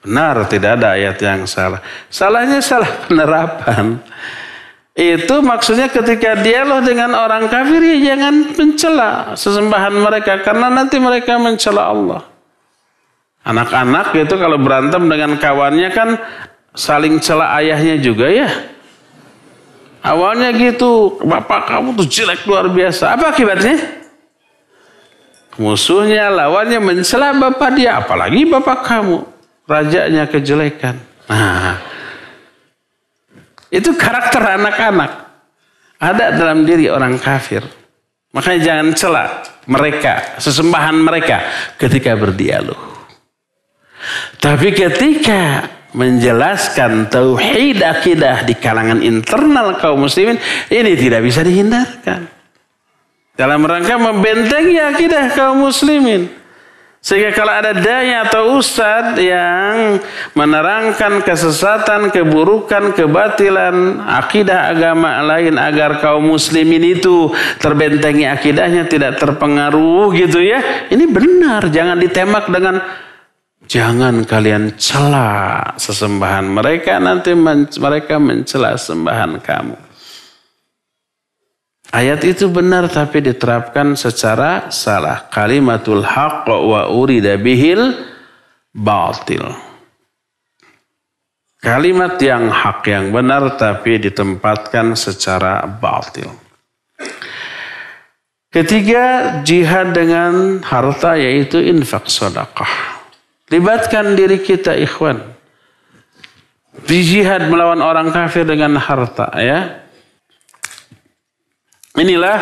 Benar, tidak ada ayat yang salah. Salahnya salah penerapan. Itu maksudnya ketika dialog dengan orang kafir ya jangan mencela sesembahan mereka karena nanti mereka mencela Allah. Anak-anak itu kalau berantem dengan kawannya kan saling cela ayahnya juga ya. Awalnya gitu, bapak kamu tuh jelek luar biasa. Apa akibatnya? Musuhnya, lawannya mencela bapak dia, apalagi bapak kamu. Rajanya kejelekan. Nah, itu karakter anak-anak. Ada dalam diri orang kafir. Makanya jangan celak mereka, sesembahan mereka ketika berdialog. Tapi ketika menjelaskan tauhid akidah di kalangan internal kaum muslimin ini tidak bisa dihindarkan. Dalam rangka membentengi akidah kaum muslimin. Sehingga kalau ada daya atau ustad yang menerangkan kesesatan, keburukan, kebatilan, akidah agama lain agar kaum muslimin itu terbentengi akidahnya tidak terpengaruh gitu ya. Ini benar, jangan ditembak dengan jangan kalian cela sesembahan mereka nanti men mereka mencela sembahan kamu. Ayat itu benar tapi diterapkan secara salah. Kalimatul haqq wa urida bihil batil. Kalimat yang hak yang benar tapi ditempatkan secara batil. Ketiga, jihad dengan harta yaitu infak sodakah. Libatkan diri kita ikhwan. Di jihad melawan orang kafir dengan harta ya. Inilah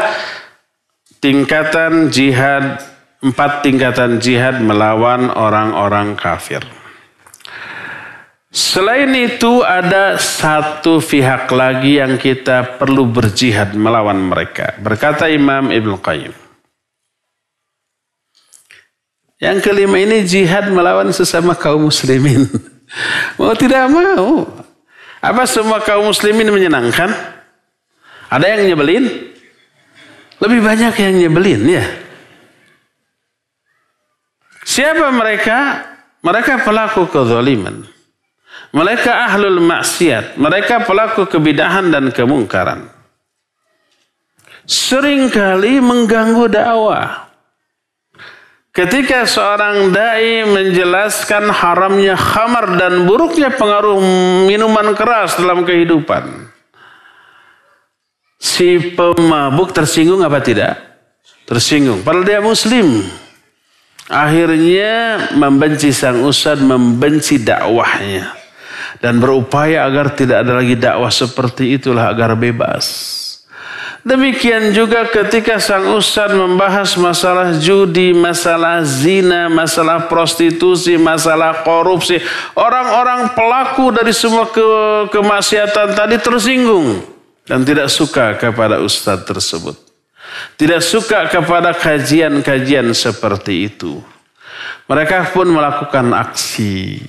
tingkatan jihad, empat tingkatan jihad melawan orang-orang kafir. Selain itu ada satu pihak lagi yang kita perlu berjihad melawan mereka. Berkata Imam Ibn Qayyim. Yang kelima ini jihad melawan sesama kaum muslimin. mau tidak mau. Apa semua kaum muslimin menyenangkan? Ada yang nyebelin? Lebih banyak yang nyebelin ya. Siapa mereka? Mereka pelaku kezaliman. Mereka ahlul maksiat. Mereka pelaku kebidahan dan kemungkaran. Seringkali mengganggu dakwah. Ketika seorang dai menjelaskan haramnya khamar dan buruknya pengaruh minuman keras dalam kehidupan si pemabuk tersinggung apa tidak? Tersinggung. Padahal dia muslim. Akhirnya membenci sang ustad, membenci dakwahnya. Dan berupaya agar tidak ada lagi dakwah seperti itulah agar bebas. Demikian juga ketika sang ustad membahas masalah judi, masalah zina, masalah prostitusi, masalah korupsi. Orang-orang pelaku dari semua ke kemaksiatan tadi tersinggung dan tidak suka kepada ustadz tersebut. Tidak suka kepada kajian-kajian seperti itu. Mereka pun melakukan aksi.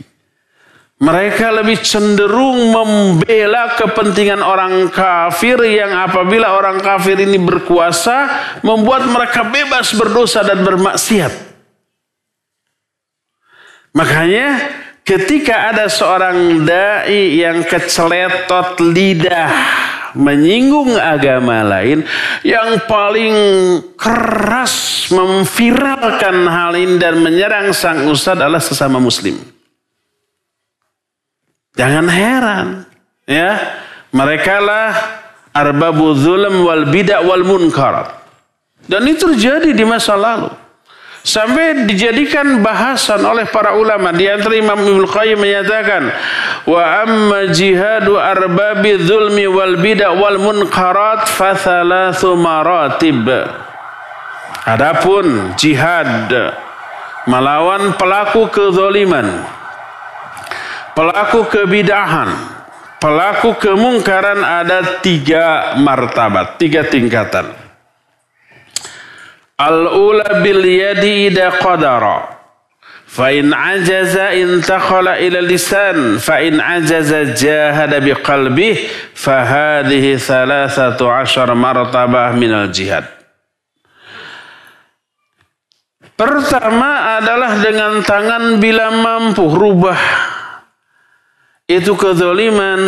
Mereka lebih cenderung membela kepentingan orang kafir yang apabila orang kafir ini berkuasa membuat mereka bebas berdosa dan bermaksiat. Makanya ketika ada seorang dai yang keceletot lidah menyinggung agama lain yang paling keras memviralkan hal ini dan menyerang sang ustadz adalah sesama muslim. Jangan heran ya. Mereka lah arbabu zulm wal bidah wal munkar. Dan itu terjadi di masa lalu sampai dijadikan bahasan oleh para ulama. Di antara Imam Ibnu Qayyim menyatakan wa amma jihadu arbabi dzulmi wal bid'ah wal munkarat fa thalathu maratib. Adapun jihad melawan pelaku kezaliman pelaku kebidahan pelaku kemungkaran ada tiga martabat tiga tingkatan Al-ula bil yadi ida qadara. Fa in ajaza intakhala ila lisan fa in ajaza jahada bi qalbih fa hadhihi thalathatu ashar martabah minal jihad. Pertama adalah dengan tangan bila mampu rubah itu kezaliman,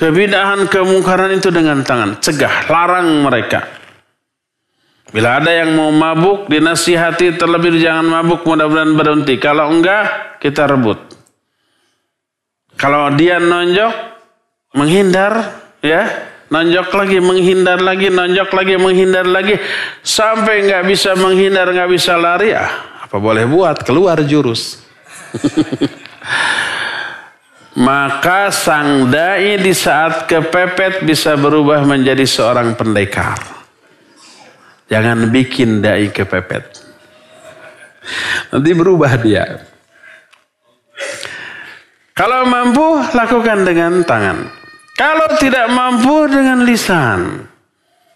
kebidahan, kemungkaran itu dengan tangan. Cegah, larang mereka. Bila ada yang mau mabuk, dinasihati terlebih jangan mabuk, mudah-mudahan berhenti. Kalau enggak, kita rebut. Kalau dia nonjok, menghindar, ya, nonjok lagi, menghindar lagi, nonjok lagi, menghindar lagi, sampai enggak bisa menghindar, enggak bisa lari, ah, apa boleh buat? Keluar jurus. Maka sang dai di saat kepepet bisa berubah menjadi seorang pendekar. Jangan bikin dai kepepet. Nanti berubah dia. Kalau mampu, lakukan dengan tangan. Kalau tidak mampu, dengan lisan.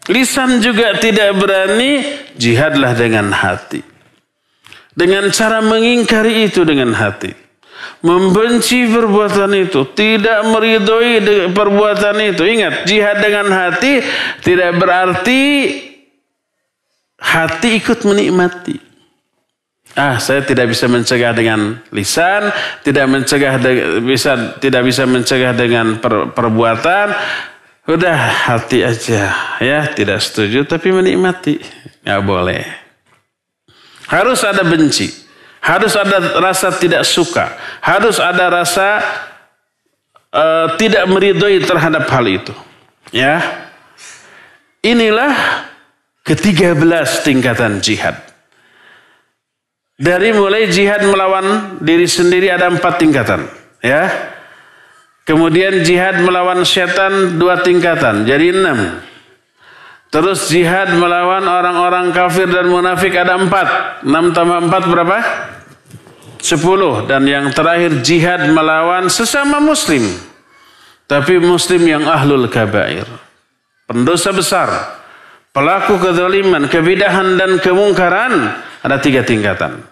Lisan juga tidak berani, jihadlah dengan hati. Dengan cara mengingkari itu dengan hati. Membenci perbuatan itu. Tidak meridhoi perbuatan itu. Ingat, jihad dengan hati tidak berarti hati ikut menikmati. Ah, saya tidak bisa mencegah dengan lisan, tidak mencegah bisa tidak bisa mencegah dengan per, perbuatan. Udah hati aja ya, tidak setuju tapi menikmati. Nggak boleh. Harus ada benci. Harus ada rasa tidak suka. Harus ada rasa uh, tidak meridhoi terhadap hal itu. Ya. Inilah ketiga belas tingkatan jihad. Dari mulai jihad melawan diri sendiri ada empat tingkatan. Ya. Kemudian jihad melawan setan dua tingkatan. Jadi enam. Terus jihad melawan orang-orang kafir dan munafik ada empat. Enam tambah empat berapa? Sepuluh. Dan yang terakhir jihad melawan sesama muslim. Tapi muslim yang ahlul kabair. Pendosa besar. Pelaku kezaliman, kebidahan dan kemungkaran ada tiga tingkatan.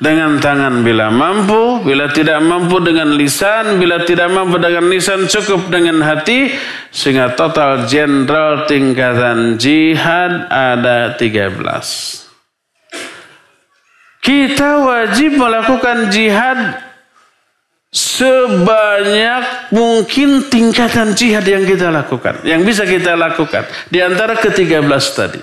Dengan tangan bila mampu, bila tidak mampu dengan lisan, bila tidak mampu dengan lisan cukup dengan hati. Sehingga total jenderal tingkatan jihad ada 13. Kita wajib melakukan jihad sebanyak mungkin tingkatan jihad yang kita lakukan. Yang bisa kita lakukan. Di antara ke-13 tadi.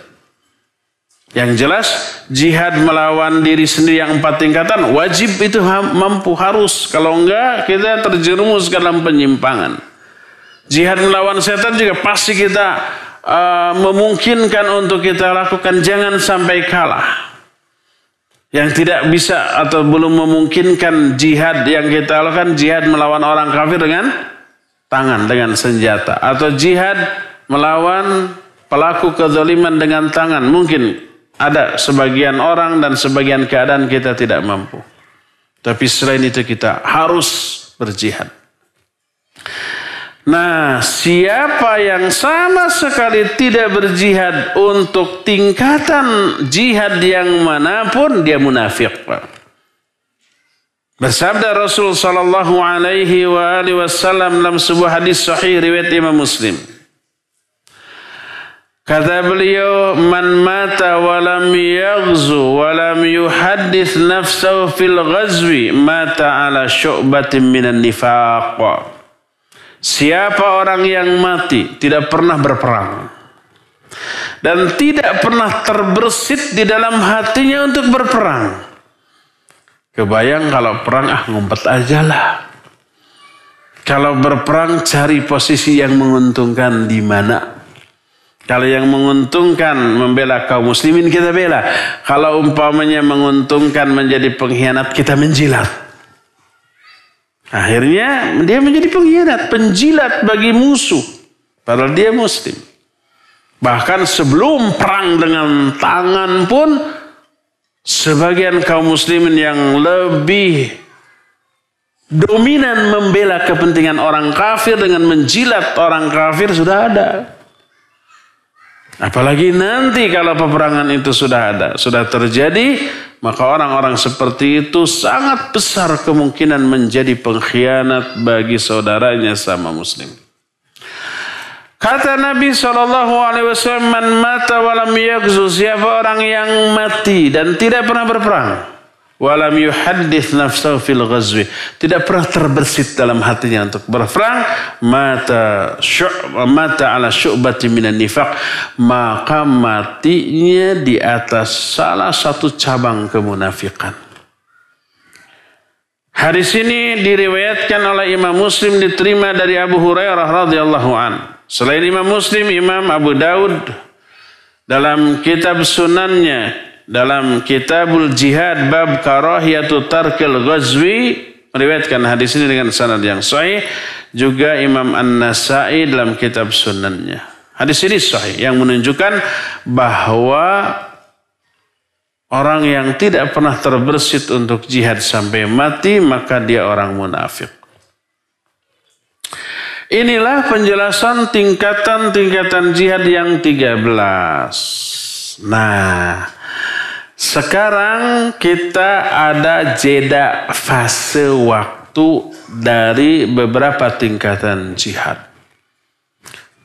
Yang jelas jihad melawan diri sendiri yang empat tingkatan wajib itu mampu harus. Kalau enggak kita terjerumus dalam penyimpangan. Jihad melawan setan juga pasti kita uh, memungkinkan untuk kita lakukan. Jangan sampai kalah. Yang tidak bisa atau belum memungkinkan jihad yang kita lakukan jihad melawan orang kafir dengan tangan dengan senjata atau jihad melawan pelaku kezaliman dengan tangan mungkin ada sebagian orang dan sebagian keadaan kita tidak mampu. Tapi selain itu kita harus berjihad. Nah, siapa yang sama sekali tidak berjihad untuk tingkatan jihad yang mana pun dia munafik. Bersabda Rasul sallallahu alaihi wa alihi wasallam dalam sebuah hadis sahih riwayat Imam Muslim. Kata beliau, "Man mata wa lam yaghzu wa lam yuhaddits nafsahu fil ghazwi, mata ala syu'batin minan nifaq." Siapa orang yang mati tidak pernah berperang dan tidak pernah terbersit di dalam hatinya untuk berperang. Kebayang kalau perang ah ngumpet aja lah. Kalau berperang cari posisi yang menguntungkan di mana kalau yang menguntungkan membela kaum muslimin kita bela. Kalau umpamanya menguntungkan menjadi pengkhianat kita menjilat. Akhirnya dia menjadi pengkhianat, penjilat bagi musuh. Padahal dia muslim. Bahkan sebelum perang dengan tangan pun sebagian kaum muslimin yang lebih dominan membela kepentingan orang kafir dengan menjilat orang kafir sudah ada. Apalagi nanti kalau peperangan itu sudah ada, sudah terjadi, maka orang-orang seperti itu sangat besar kemungkinan menjadi pengkhianat bagi saudaranya sama muslim. Kata Nabi SAW, Man mata walam yakzu, siapa orang yang mati dan tidak pernah berperang walam yuhaddits nafsahu fil ghazwi. Tidak pernah terbersit dalam hatinya untuk berperang. Mata syu'b mata ala syu'bati minan nifaq. Maka matinya di atas salah satu cabang kemunafikan. Hadis ini diriwayatkan oleh Imam Muslim diterima dari Abu Hurairah radhiyallahu an. Selain Imam Muslim, Imam Abu Daud dalam kitab sunannya dalam Kitabul Jihad bab karahiyatu tarkil ghazwi meriwayatkan hadis ini dengan sanad yang sahih juga Imam An-Nasai dalam kitab sunannya. Hadis ini sahih yang menunjukkan bahwa orang yang tidak pernah terbersit untuk jihad sampai mati maka dia orang munafik. Inilah penjelasan tingkatan-tingkatan jihad yang 13. Nah, sekarang kita ada jeda fase waktu dari beberapa tingkatan jihad.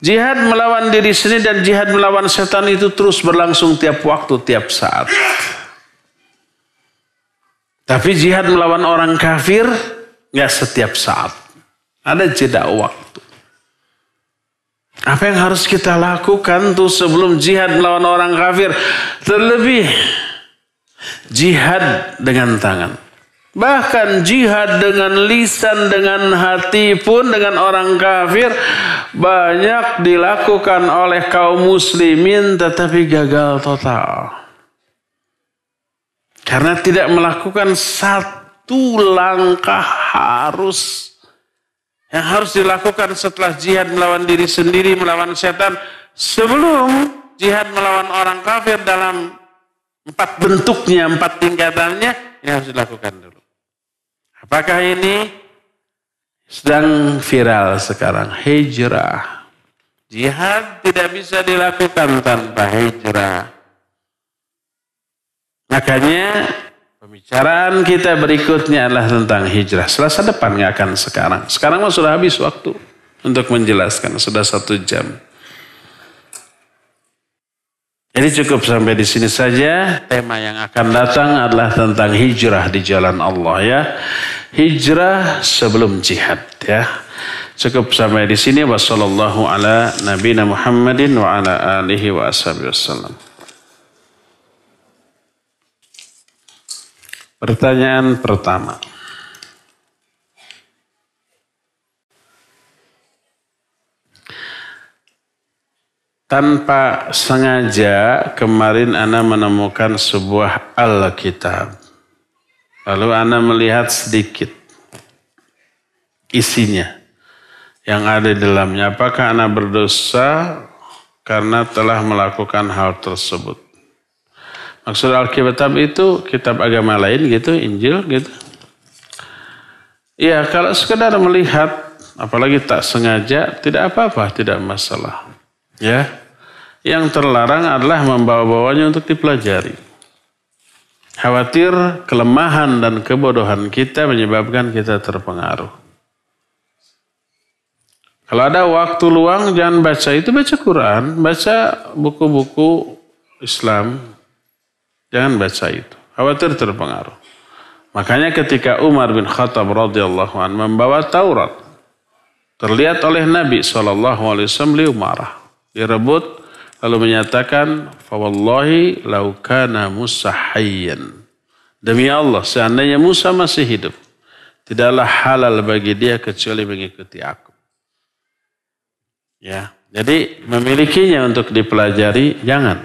Jihad melawan diri sendiri dan jihad melawan setan itu terus berlangsung tiap waktu, tiap saat. Tapi jihad melawan orang kafir nggak setiap saat. Ada jeda waktu. Apa yang harus kita lakukan tuh sebelum jihad melawan orang kafir? Terlebih jihad dengan tangan. Bahkan jihad dengan lisan, dengan hati pun dengan orang kafir banyak dilakukan oleh kaum muslimin tetapi gagal total. Karena tidak melakukan satu langkah harus yang harus dilakukan setelah jihad melawan diri sendiri, melawan setan sebelum jihad melawan orang kafir dalam empat bentuknya, empat tingkatannya yang harus dilakukan dulu. Apakah ini sedang viral sekarang? Hijrah. Jihad tidak bisa dilakukan tanpa hijrah. Makanya pembicaraan kita berikutnya adalah tentang hijrah. Selasa depan nggak akan sekarang. Sekarang sudah habis waktu untuk menjelaskan. Sudah satu jam. Jadi cukup sampai di sini saja. Tema yang akan datang adalah tentang hijrah di jalan Allah ya hijrah sebelum jihad ya. Cukup sampai di sini wasallallahu ala nabiyina Muhammadin wa ala alihi wa ashabihi wasallam. Pertanyaan pertama. Tanpa sengaja kemarin Ana menemukan sebuah Alkitab. Lalu Anda melihat sedikit isinya yang ada di dalamnya. Apakah Anda berdosa karena telah melakukan hal tersebut? Maksud Alkitab itu kitab agama lain gitu, Injil gitu. Ya kalau sekedar melihat, apalagi tak sengaja, tidak apa-apa, tidak masalah. Ya, yang terlarang adalah membawa-bawanya untuk dipelajari. Khawatir kelemahan dan kebodohan kita menyebabkan kita terpengaruh. Kalau ada waktu luang jangan baca itu baca Quran, baca buku-buku Islam. Jangan baca itu. Khawatir terpengaruh. Makanya ketika Umar bin Khattab radhiyallahu an membawa Taurat, terlihat oleh Nabi saw beliau marah, direbut lalu menyatakan fawallahi laukana Musa hayyan. Demi Allah seandainya Musa masih hidup tidaklah halal bagi dia kecuali mengikuti aku. Ya jadi memilikinya untuk dipelajari jangan.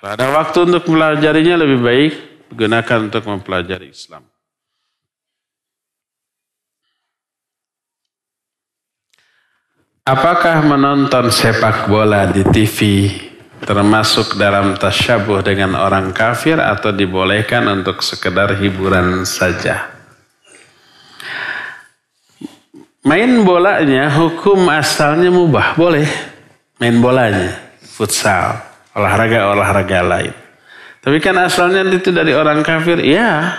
Kalau ada waktu untuk mempelajarinya lebih baik gunakan untuk mempelajari Islam Apakah menonton sepak bola di TV termasuk dalam tasyabuh dengan orang kafir atau dibolehkan untuk sekedar hiburan saja? Main bolanya hukum asalnya mubah, boleh. Main bolanya, futsal, olahraga-olahraga lain. Tapi kan asalnya itu dari orang kafir, ya.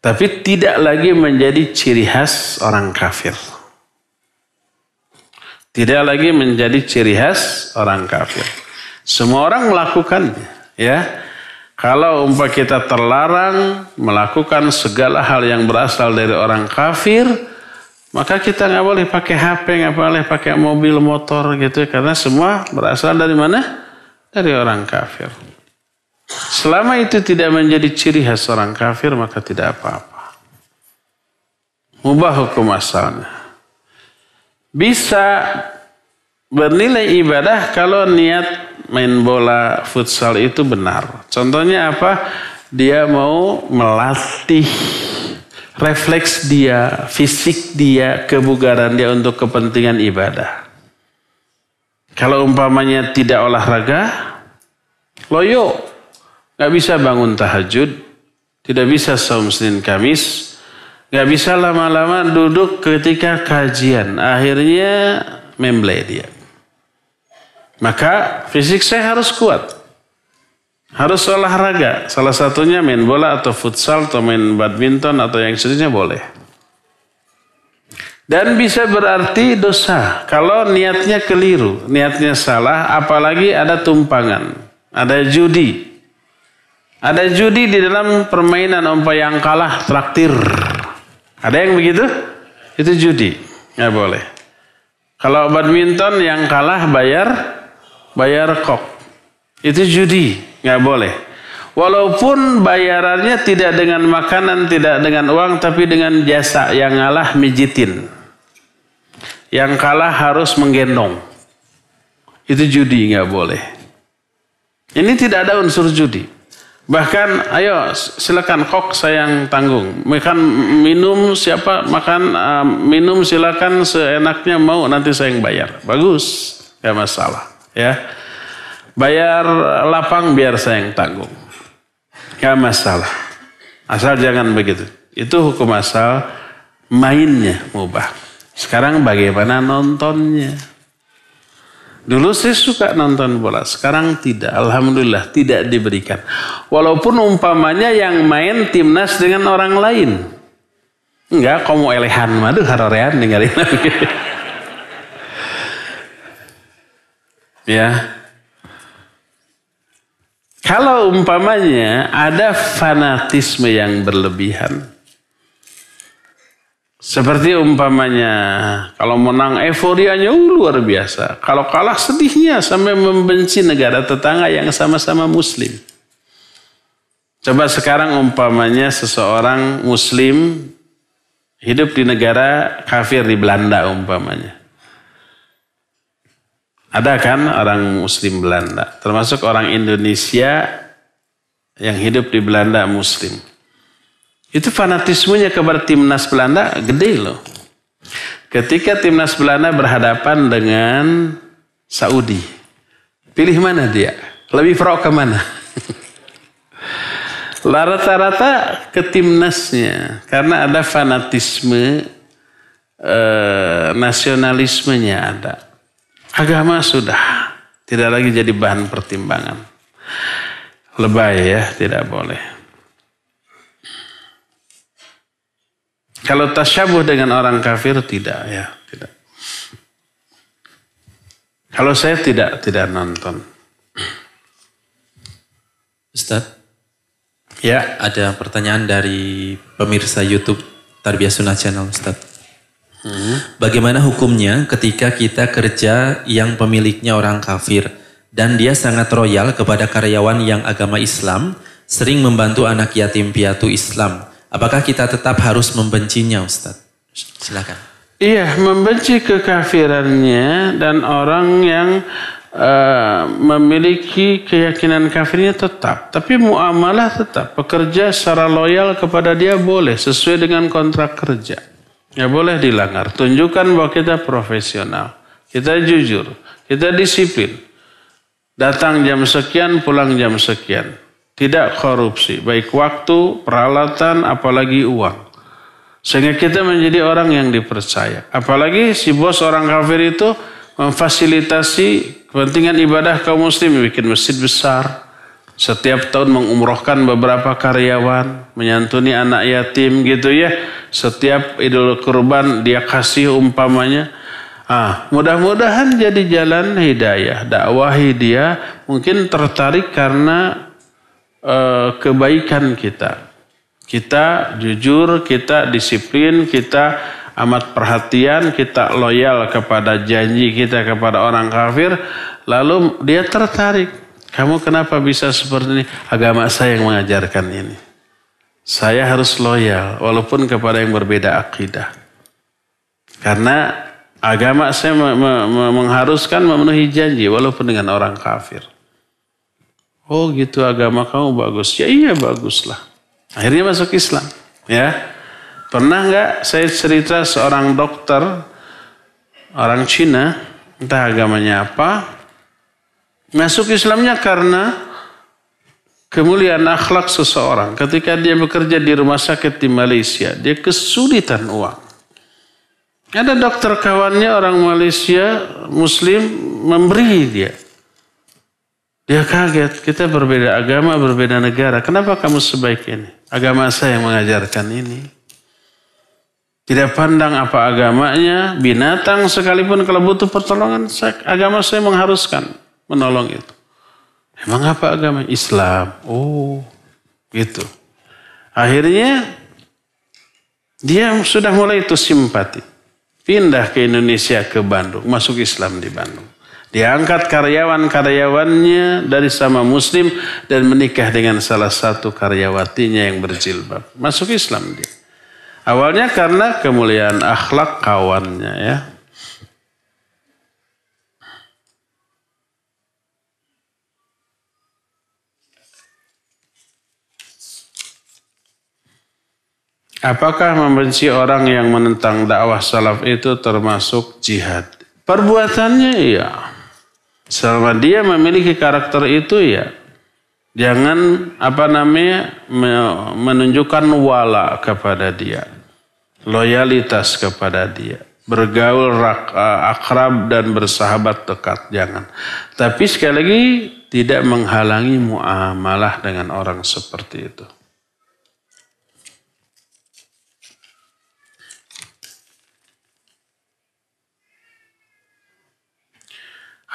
Tapi tidak lagi menjadi ciri khas orang kafir. Tidak lagi menjadi ciri khas orang kafir. Semua orang melakukannya, ya. Kalau umpah kita terlarang melakukan segala hal yang berasal dari orang kafir, maka kita nggak boleh pakai HP, nggak boleh pakai mobil, motor gitu, karena semua berasal dari mana? Dari orang kafir. Selama itu tidak menjadi ciri khas orang kafir, maka tidak apa-apa. Mubah hukum asalnya bisa bernilai ibadah kalau niat main bola futsal itu benar. Contohnya apa? Dia mau melatih refleks dia, fisik dia, kebugaran dia untuk kepentingan ibadah. Kalau umpamanya tidak olahraga, loyo, nggak bisa bangun tahajud, tidak bisa saum Senin Kamis, Gak bisa lama-lama duduk ketika kajian. Akhirnya memble dia. Maka fisik saya harus kuat. Harus olahraga. Salah satunya main bola atau futsal atau main badminton atau yang sejenisnya boleh. Dan bisa berarti dosa kalau niatnya keliru, niatnya salah, apalagi ada tumpangan, ada judi. Ada judi di dalam permainan umpah yang kalah traktir. Ada yang begitu? Itu judi. Nggak boleh. Kalau badminton yang kalah bayar, bayar kok. Itu judi. Nggak boleh. Walaupun bayarannya tidak dengan makanan, tidak dengan uang, tapi dengan jasa yang ngalah mijitin. Yang kalah harus menggendong. Itu judi, nggak boleh. Ini tidak ada unsur judi. Bahkan, ayo silakan kok saya yang tanggung. Makan minum siapa makan uh, minum silakan seenaknya mau nanti saya yang bayar. Bagus, gak masalah. Ya, bayar lapang biar saya yang tanggung. Gak masalah. Asal jangan begitu. Itu hukum asal mainnya mubah. Sekarang bagaimana nontonnya? Dulu saya suka nonton bola, sekarang tidak. Alhamdulillah tidak diberikan. Walaupun umpamanya yang main timnas dengan orang lain. Enggak, kamu elehan madu harorean ninggalin ya. Kalau umpamanya ada fanatisme yang berlebihan. Seperti umpamanya kalau menang euforianya uh, luar biasa. Kalau kalah sedihnya sampai membenci negara tetangga yang sama-sama muslim. Coba sekarang umpamanya seseorang muslim hidup di negara kafir di Belanda umpamanya. Ada kan orang muslim Belanda, termasuk orang Indonesia yang hidup di Belanda muslim. Itu fanatismenya kepada timnas Belanda gede loh. Ketika timnas Belanda berhadapan dengan Saudi. Pilih mana dia? Lebih pro ke mana? Rata-rata ke timnasnya. Karena ada fanatisme eh, nasionalismenya ada. Agama sudah tidak lagi jadi bahan pertimbangan. Lebay ya, tidak boleh. Kalau tasyabuh dengan orang kafir tidak ya, tidak. Kalau saya tidak tidak nonton. Ustaz, ya ada pertanyaan dari pemirsa YouTube Tarbiyah Sunnah Channel Ustaz. Hmm. Bagaimana hukumnya ketika kita kerja yang pemiliknya orang kafir dan dia sangat royal kepada karyawan yang agama Islam, sering membantu anak yatim piatu Islam Apakah kita tetap harus membencinya Ustaz? Silakan. Iya, membenci kekafirannya dan orang yang uh, memiliki keyakinan kafirnya tetap. Tapi muamalah tetap. Pekerja secara loyal kepada dia boleh sesuai dengan kontrak kerja. Ya boleh dilanggar. Tunjukkan bahwa kita profesional. Kita jujur. Kita disiplin. Datang jam sekian, pulang jam sekian. Tidak korupsi, baik waktu, peralatan, apalagi uang. Sehingga kita menjadi orang yang dipercaya. Apalagi si bos orang kafir itu memfasilitasi kepentingan ibadah kaum muslim, bikin masjid besar. Setiap tahun mengumrohkan beberapa karyawan, menyantuni anak yatim gitu ya. Setiap idul kurban dia kasih umpamanya. Ah, mudah-mudahan jadi jalan hidayah, dakwahi dia mungkin tertarik karena uh, kebaikan kita. Kita jujur, kita disiplin, kita amat perhatian, kita loyal kepada janji kita kepada orang kafir, lalu dia tertarik. Kamu kenapa bisa seperti ini? Agama saya yang mengajarkan ini. Saya harus loyal walaupun kepada yang berbeda akidah. Karena agama saya mengharuskan memenuhi janji walaupun dengan orang kafir. Oh gitu agama kamu bagus. Ya iya baguslah. Akhirnya masuk Islam. Ya. Pernah nggak saya cerita seorang dokter orang Cina, entah agamanya apa, masuk Islamnya karena kemuliaan akhlak seseorang ketika dia bekerja di rumah sakit di Malaysia, dia kesulitan uang. Ada dokter kawannya orang Malaysia Muslim memberi dia. Dia kaget, kita berbeda agama, berbeda negara. Kenapa kamu sebaik ini? Agama saya yang mengajarkan ini. Tidak pandang apa agamanya, binatang sekalipun kalau butuh pertolongan, agama saya mengharuskan menolong itu. Emang apa agama? Islam. Oh, gitu. Akhirnya dia sudah mulai itu simpati. Pindah ke Indonesia ke Bandung, masuk Islam di Bandung. Diangkat karyawan-karyawannya dari sama muslim dan menikah dengan salah satu karyawatinya yang berjilbab. Masuk Islam dia. Awalnya karena kemuliaan akhlak kawannya ya. Apakah membenci orang yang menentang dakwah salaf itu termasuk jihad? Perbuatannya iya. Selama dia memiliki karakter itu ya jangan apa namanya menunjukkan wala kepada dia, loyalitas kepada dia, bergaul rak, akrab dan bersahabat dekat jangan. Tapi sekali lagi tidak menghalangi muamalah dengan orang seperti itu.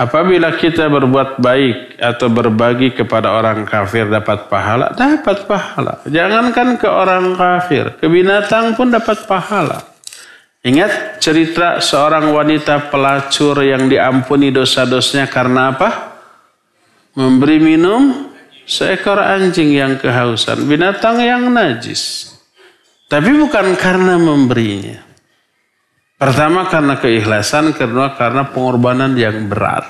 Apabila kita berbuat baik atau berbagi kepada orang kafir dapat pahala, dapat pahala. Jangankan ke orang kafir, ke binatang pun dapat pahala. Ingat cerita seorang wanita pelacur yang diampuni dosa-dosanya karena apa? Memberi minum seekor anjing yang kehausan, binatang yang najis. Tapi bukan karena memberinya. Pertama karena keikhlasan, kedua karena pengorbanan yang berat.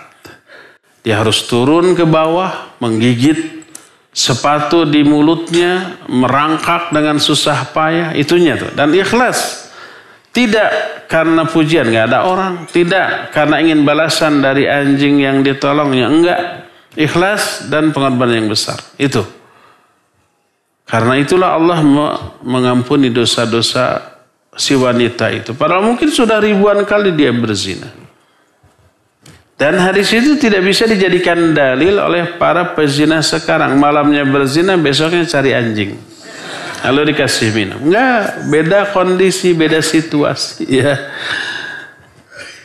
Dia harus turun ke bawah, menggigit sepatu di mulutnya, merangkak dengan susah payah, itunya tuh. Dan ikhlas. Tidak karena pujian, nggak ada orang. Tidak karena ingin balasan dari anjing yang ditolongnya, enggak. Ikhlas dan pengorbanan yang besar. Itu. Karena itulah Allah mengampuni dosa-dosa si wanita itu. Padahal mungkin sudah ribuan kali dia berzina. Dan hadis itu tidak bisa dijadikan dalil oleh para pezina sekarang. Malamnya berzina, besoknya cari anjing. Lalu dikasih minum. Enggak, beda kondisi, beda situasi. Ya.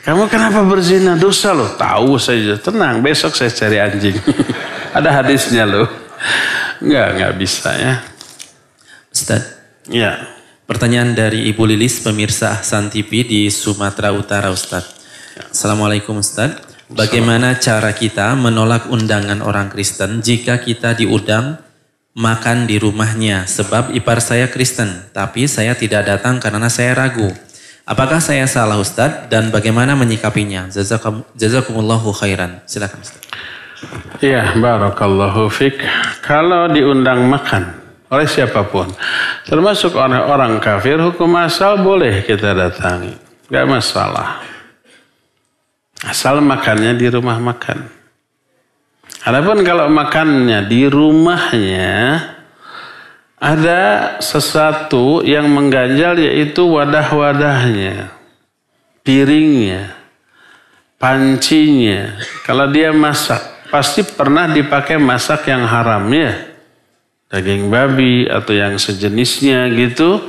Kamu kenapa berzina? Dosa loh. Tahu saja. Tenang, besok saya cari anjing. Ada hadisnya loh. Enggak, enggak bisa ya. Ustaz. Ya. Pertanyaan dari Ibu Lilis, pemirsa Ahsan TV di Sumatera Utara, Ustaz. Assalamualaikum Ustaz. Bagaimana cara kita menolak undangan orang Kristen jika kita diundang makan di rumahnya? Sebab ipar saya Kristen, tapi saya tidak datang karena saya ragu. Apakah saya salah Ustaz dan bagaimana menyikapinya? Jazakumullahu khairan. Silakan Ustaz. Iya, barakallahu fik. Kalau diundang makan, oleh siapa pun. Termasuk orang-orang kafir, hukum asal boleh kita datangi. Gak masalah. Asal makannya di rumah makan. Adapun kalau makannya di rumahnya, ada sesuatu yang mengganjal yaitu wadah-wadahnya, piringnya, pancinya. Kalau dia masak, pasti pernah dipakai masak yang haram ya daging babi atau yang sejenisnya gitu.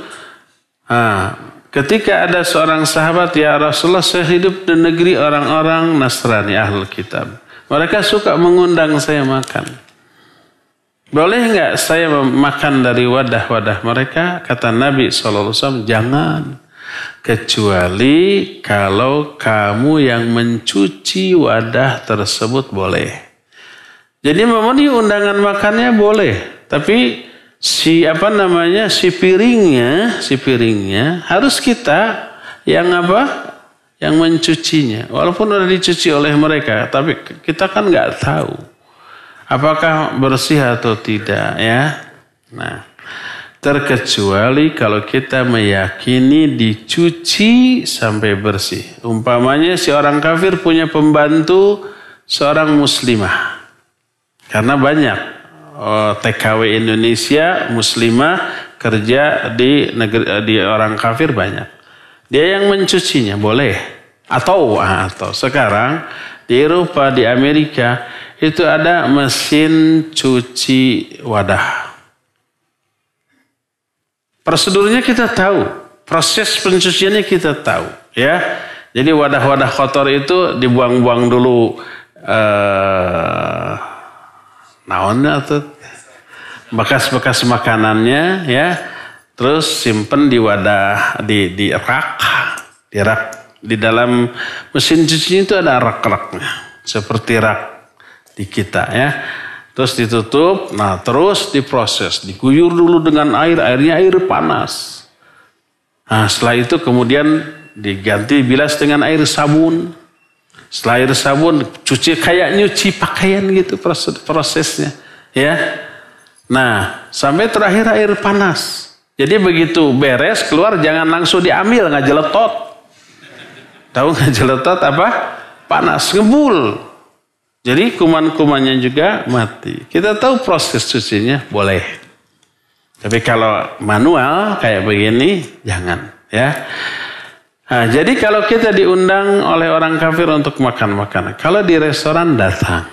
Nah, ketika ada seorang sahabat ya Rasulullah saya hidup di negeri orang-orang Nasrani ahlul kitab. Mereka suka mengundang saya makan. Boleh nggak saya makan dari wadah-wadah mereka? Kata Nabi SAW, jangan. Kecuali kalau kamu yang mencuci wadah tersebut boleh. Jadi memenuhi undangan makannya boleh. Tapi si apa namanya si piringnya, si piringnya harus kita yang apa? Yang mencucinya. Walaupun sudah dicuci oleh mereka, tapi kita kan nggak tahu apakah bersih atau tidak ya. Nah, terkecuali kalau kita meyakini dicuci sampai bersih. Umpamanya si orang kafir punya pembantu seorang muslimah. Karena banyak TKW Indonesia muslimah kerja di negeri di orang kafir banyak. Dia yang mencucinya boleh atau ah, atau sekarang di Eropa di Amerika itu ada mesin cuci wadah. Prosedurnya kita tahu, proses pencuciannya kita tahu, ya. Jadi wadah-wadah kotor itu dibuang-buang dulu eh, naonnya atau bekas-bekas makanannya ya. Terus simpen di wadah di di rak. Di rak di dalam mesin cuci itu ada rak-raknya. Seperti rak di kita ya. Terus ditutup. Nah terus diproses. Diguyur dulu dengan air. Airnya air panas. Nah setelah itu kemudian diganti bilas dengan air sabun setelah air sabun, cuci kayak nyuci pakaian gitu proses, prosesnya. Ya. Nah, sampai terakhir air panas. Jadi begitu beres keluar jangan langsung diambil nggak jeletot. Tahu nggak jeletot apa? Panas ngebul. Jadi kuman-kumannya juga mati. Kita tahu proses cucinya boleh. Tapi kalau manual kayak begini jangan ya. Nah, jadi kalau kita diundang oleh orang kafir untuk makan makanan, kalau di restoran datang.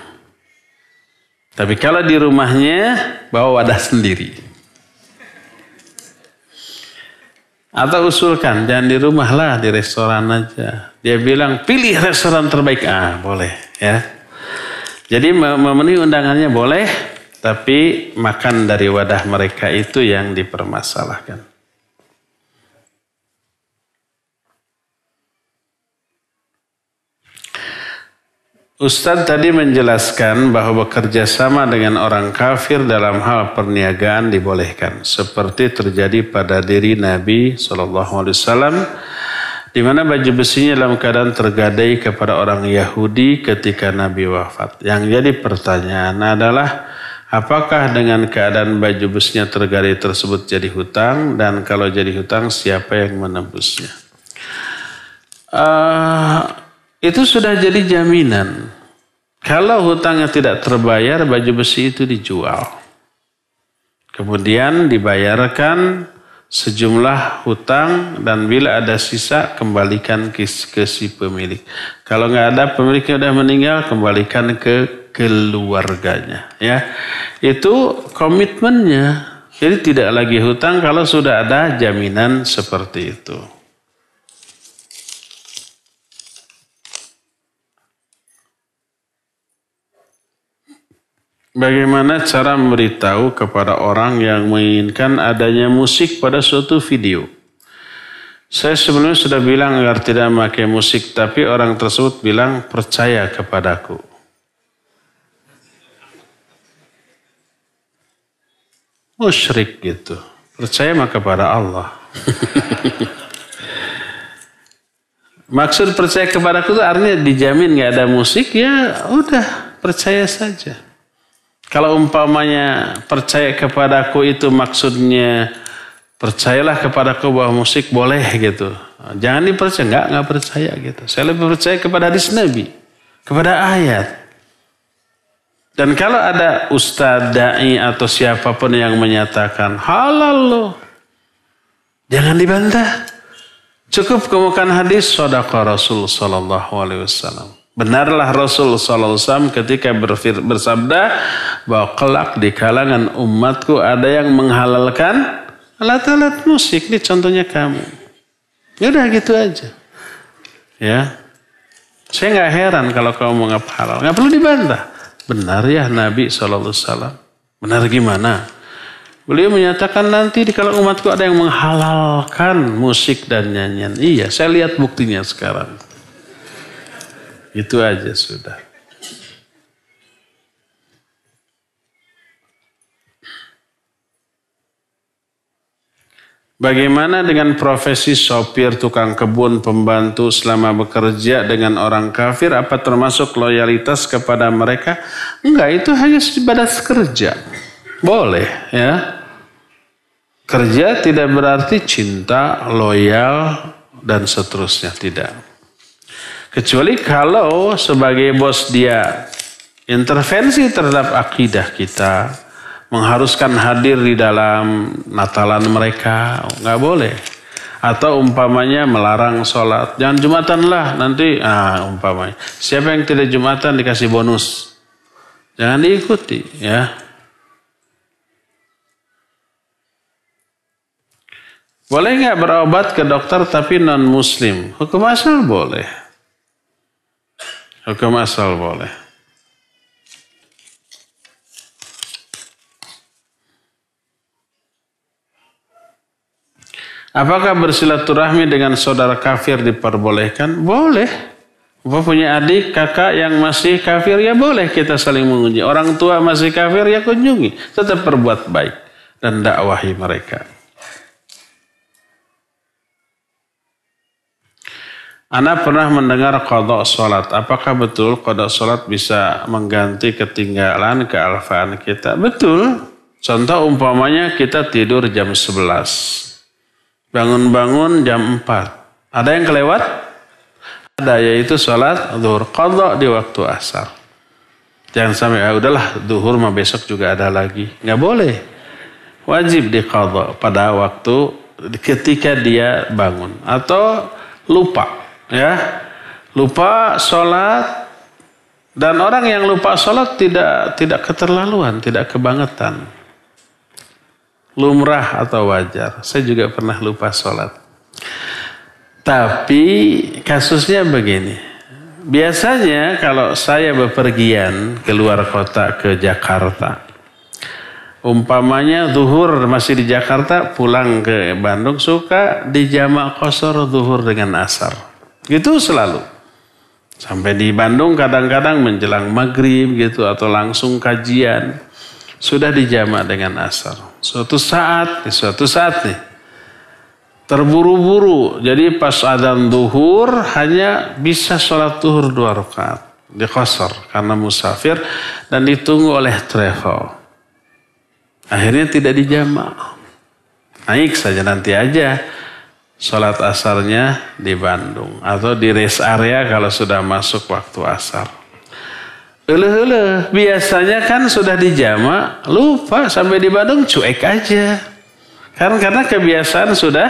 Tapi kalau di rumahnya bawa wadah sendiri. Atau usulkan, jangan di rumah lah, di restoran aja. Dia bilang, pilih restoran terbaik. Ah, boleh ya. Jadi memenuhi undangannya boleh, tapi makan dari wadah mereka itu yang dipermasalahkan. Ustadz tadi menjelaskan bahwa bekerja sama dengan orang kafir dalam hal perniagaan dibolehkan. Seperti terjadi pada diri Nabi SAW di mana baju besinya dalam keadaan tergadai kepada orang Yahudi ketika Nabi wafat. Yang jadi pertanyaan adalah apakah dengan keadaan baju besinya tergadai tersebut jadi hutang dan kalau jadi hutang siapa yang menebusnya? Uh, itu sudah jadi jaminan. Kalau hutangnya tidak terbayar, baju besi itu dijual. Kemudian dibayarkan sejumlah hutang dan bila ada sisa kembalikan ke, ke si pemilik. Kalau nggak ada pemiliknya sudah meninggal kembalikan ke keluarganya. Ya, itu komitmennya. Jadi tidak lagi hutang kalau sudah ada jaminan seperti itu. Bagaimana cara memberitahu kepada orang yang menginginkan adanya musik pada suatu video? Saya sebelumnya sudah bilang agar tidak memakai musik, tapi orang tersebut bilang percaya kepadaku. Musyrik gitu. Percaya maka kepada Allah. Maksud percaya kepadaku itu artinya dijamin nggak ada musik ya udah percaya saja. Kalau umpamanya percaya kepadaku itu maksudnya percayalah kepadaku bahwa musik boleh gitu. Jangan dipercaya, enggak, enggak percaya gitu. Saya lebih percaya kepada hadis Nabi, kepada ayat. Dan kalau ada ustadz, da'i atau siapa pun yang menyatakan halal loh. Jangan dibantah. Cukup kemukan hadis sodaka Rasul Sallallahu Alaihi Wasallam. Benarlah Rasul SAW ketika bersabda bahwa kelak di kalangan umatku ada yang menghalalkan alat-alat musik. Ini contohnya kamu. Ya udah gitu aja. Ya. Saya nggak heran kalau kamu mau ngapa halal. Nggak perlu dibantah. Benar ya Nabi SAW. Benar gimana? Beliau menyatakan nanti di kalangan umatku ada yang menghalalkan musik dan nyanyian. Iya, saya lihat buktinya sekarang. Itu aja sudah. Bagaimana dengan profesi sopir, tukang kebun, pembantu selama bekerja dengan orang kafir? Apa termasuk loyalitas kepada mereka? Enggak, itu hanya sebatas kerja. Boleh ya. Kerja tidak berarti cinta, loyal, dan seterusnya. Tidak. Kecuali kalau sebagai bos dia intervensi terhadap akidah kita, mengharuskan hadir di dalam Natalan mereka, nggak boleh. Atau umpamanya melarang sholat, jangan Jumatan lah nanti, ah umpamanya. Siapa yang tidak Jumatan dikasih bonus, jangan diikuti ya. Boleh nggak berobat ke dokter tapi non muslim? Hukum asal boleh. Hukum asal boleh. Apakah bersilaturahmi dengan saudara kafir diperbolehkan? Boleh. Apa punya adik, kakak yang masih kafir, ya boleh kita saling mengunjungi. Orang tua masih kafir, ya kunjungi. Tetap berbuat baik dan dakwahi mereka. Anda pernah mendengar kodok sholat. Apakah betul kodok sholat bisa mengganti ketinggalan kealfaan kita? Betul. Contoh umpamanya kita tidur jam 11. Bangun-bangun jam 4. Ada yang kelewat? Ada yaitu sholat zuhur. Qadha di waktu asar. Jangan sampai ya udahlah duhur mah besok juga ada lagi. Nggak boleh. Wajib di qadha pada waktu ketika dia bangun atau lupa ya. Lupa sholat dan orang yang lupa sholat tidak tidak keterlaluan, tidak kebangetan lumrah atau wajar. Saya juga pernah lupa sholat. Tapi kasusnya begini. Biasanya kalau saya bepergian keluar kota ke Jakarta. Umpamanya zuhur masih di Jakarta pulang ke Bandung suka di jamak kosor zuhur dengan asar. Gitu selalu. Sampai di Bandung kadang-kadang menjelang maghrib gitu atau langsung kajian. Sudah dijamak dengan asar. Suatu saat, suatu saat nih, terburu-buru. Jadi pas adzan duhur hanya bisa sholat duhur dua rakaat. Di kosor karena musafir dan ditunggu oleh travel. Akhirnya tidak dijamak. Naik saja nanti aja sholat asarnya di Bandung. Atau di rest area kalau sudah masuk waktu asar. Ule-ule, biasanya kan sudah dijama, lupa sampai di Bandung cuek aja. Karena karena kebiasaan sudah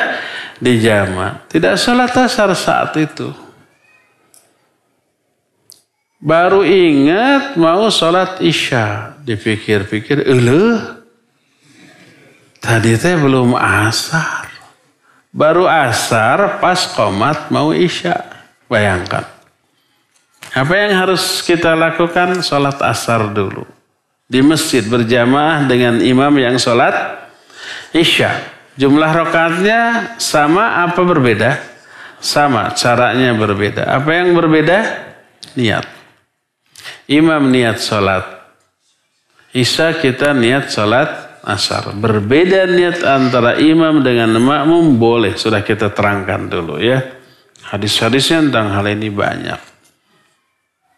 dijama. Tidak sholat asar saat itu. Baru ingat mau sholat isya. Dipikir-pikir, ule, tadi teh belum asar. Baru asar pas komat mau isya. Bayangkan. Apa yang harus kita lakukan? Sholat asar dulu. Di masjid berjamaah dengan imam yang sholat isya. Jumlah rokaatnya sama apa berbeda? Sama, caranya berbeda. Apa yang berbeda? Niat. Imam niat sholat. Isya kita niat sholat asar. Berbeda niat antara imam dengan makmum boleh. Sudah kita terangkan dulu ya. Hadis-hadisnya tentang hal ini banyak.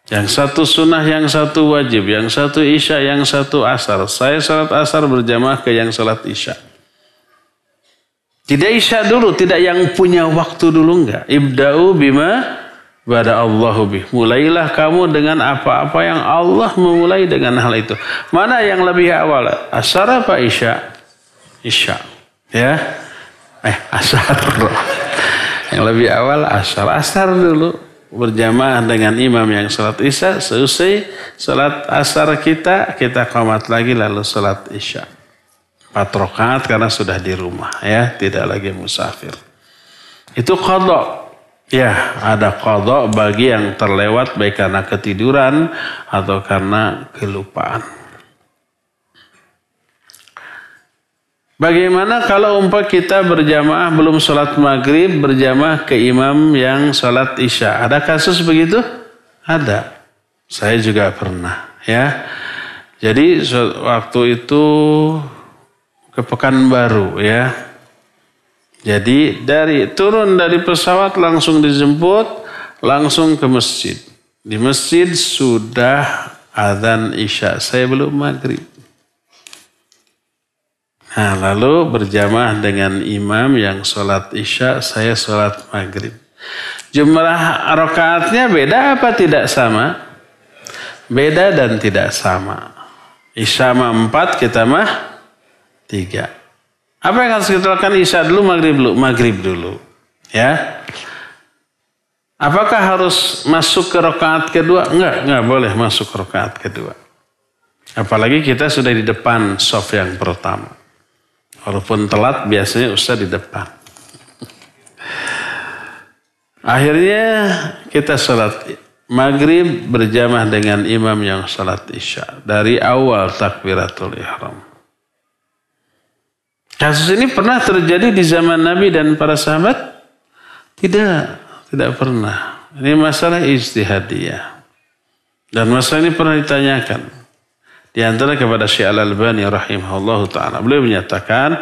Yang satu sunnah, yang satu wajib, yang satu isya, yang satu asar. Saya salat asar berjamaah ke yang salat isya. Tidak isya dulu, tidak yang punya waktu dulu enggak. Ibda'u bima pada Allahu bih. Mulailah kamu dengan apa-apa yang Allah memulai dengan hal itu. Mana yang lebih awal? Asar apa isya? Isya. Ya. Eh, asar. Yang lebih awal asar. Asar dulu berjamaah dengan imam yang sholat isya selesai sholat asar kita kita komat lagi lalu sholat isya empat rakaat karena sudah di rumah ya tidak lagi musafir itu kodok ya ada kodok bagi yang terlewat baik karena ketiduran atau karena kelupaan Bagaimana kalau umpah kita berjamaah belum sholat maghrib berjamaah ke imam yang sholat isya? Ada kasus begitu? Ada. Saya juga pernah ya. Jadi waktu itu ke Pekanbaru ya. Jadi dari turun dari pesawat langsung dijemput langsung ke masjid. Di masjid sudah adzan isya. Saya belum maghrib. Nah, lalu berjamaah dengan imam yang sholat isya, saya sholat maghrib. Jumlah rakaatnya beda apa tidak sama? Beda dan tidak sama. Isya mah empat, kita mah tiga. Apa yang harus kita lakukan? Isya dulu, maghrib dulu, maghrib dulu. Ya. Apakah harus masuk ke rakaat kedua? Enggak, enggak boleh masuk ke rakaat kedua. Apalagi kita sudah di depan soft yang pertama. Walaupun telat, biasanya Ustaz di depan. Akhirnya kita sholat maghrib berjamaah dengan imam yang salat isya dari awal takbiratul ihram. Kasus ini pernah terjadi di zaman Nabi dan para sahabat? Tidak, tidak pernah. Ini masalah ijtihadiyah. Dan masalah ini pernah ditanyakan. Di antara kepada Syekh Al-Albani rahimahullah ta'ala. Beliau menyatakan,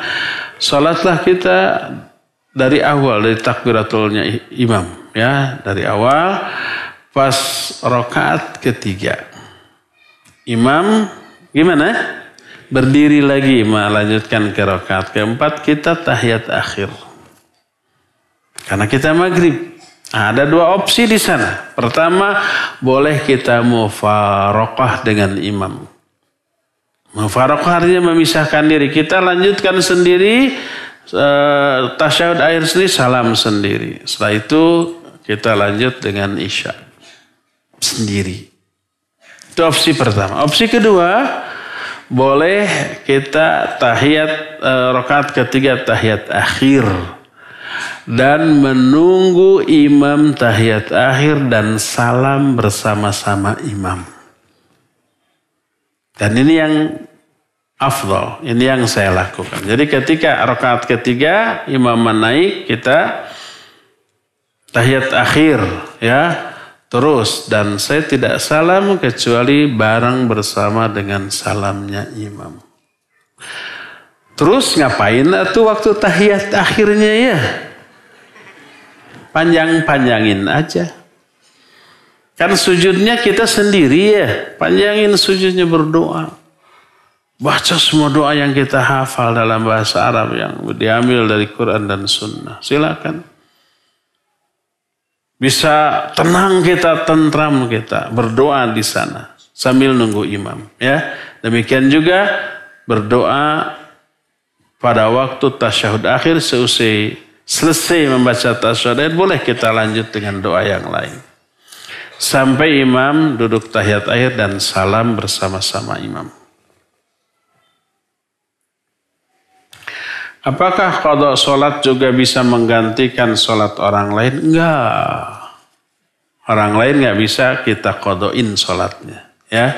salatlah kita dari awal, dari takbiratulnya imam. ya Dari awal pas rokaat ketiga. Imam gimana? Berdiri lagi melanjutkan ke rokaat keempat kita tahiyat akhir. Karena kita maghrib. Ada dua opsi di sana. Pertama, boleh kita mufarokah dengan imam. Mufarokah artinya memisahkan diri. Kita lanjutkan sendiri, uh, tasyahud akhir sendiri, salam sendiri. Setelah itu kita lanjut dengan isya sendiri. Itu opsi pertama. Opsi kedua, boleh kita tahiyat e, rakaat ketiga tahiyat akhir dan menunggu imam tahiyat akhir dan salam bersama-sama imam. Dan ini yang afdol, ini yang saya lakukan. Jadi ketika rakaat ketiga imam menaik kita tahiyat akhir ya Terus dan saya tidak salam kecuali bareng bersama dengan salamnya imam. Terus ngapain tuh waktu tahiyat akhirnya ya? Panjang-panjangin aja. Kan sujudnya kita sendiri ya. Panjangin sujudnya berdoa. Baca semua doa yang kita hafal dalam bahasa Arab yang diambil dari Quran dan Sunnah. Silakan. Bisa tenang kita, tentram kita, berdoa di sana sambil nunggu imam. Ya, demikian juga berdoa pada waktu tasyahud akhir seusai selesai membaca tasyahud boleh kita lanjut dengan doa yang lain. Sampai imam duduk tahiyat akhir dan salam bersama-sama imam. Apakah kodok sholat juga bisa menggantikan sholat orang lain? Enggak. Orang lain nggak bisa kita kodoin sholatnya. Ya.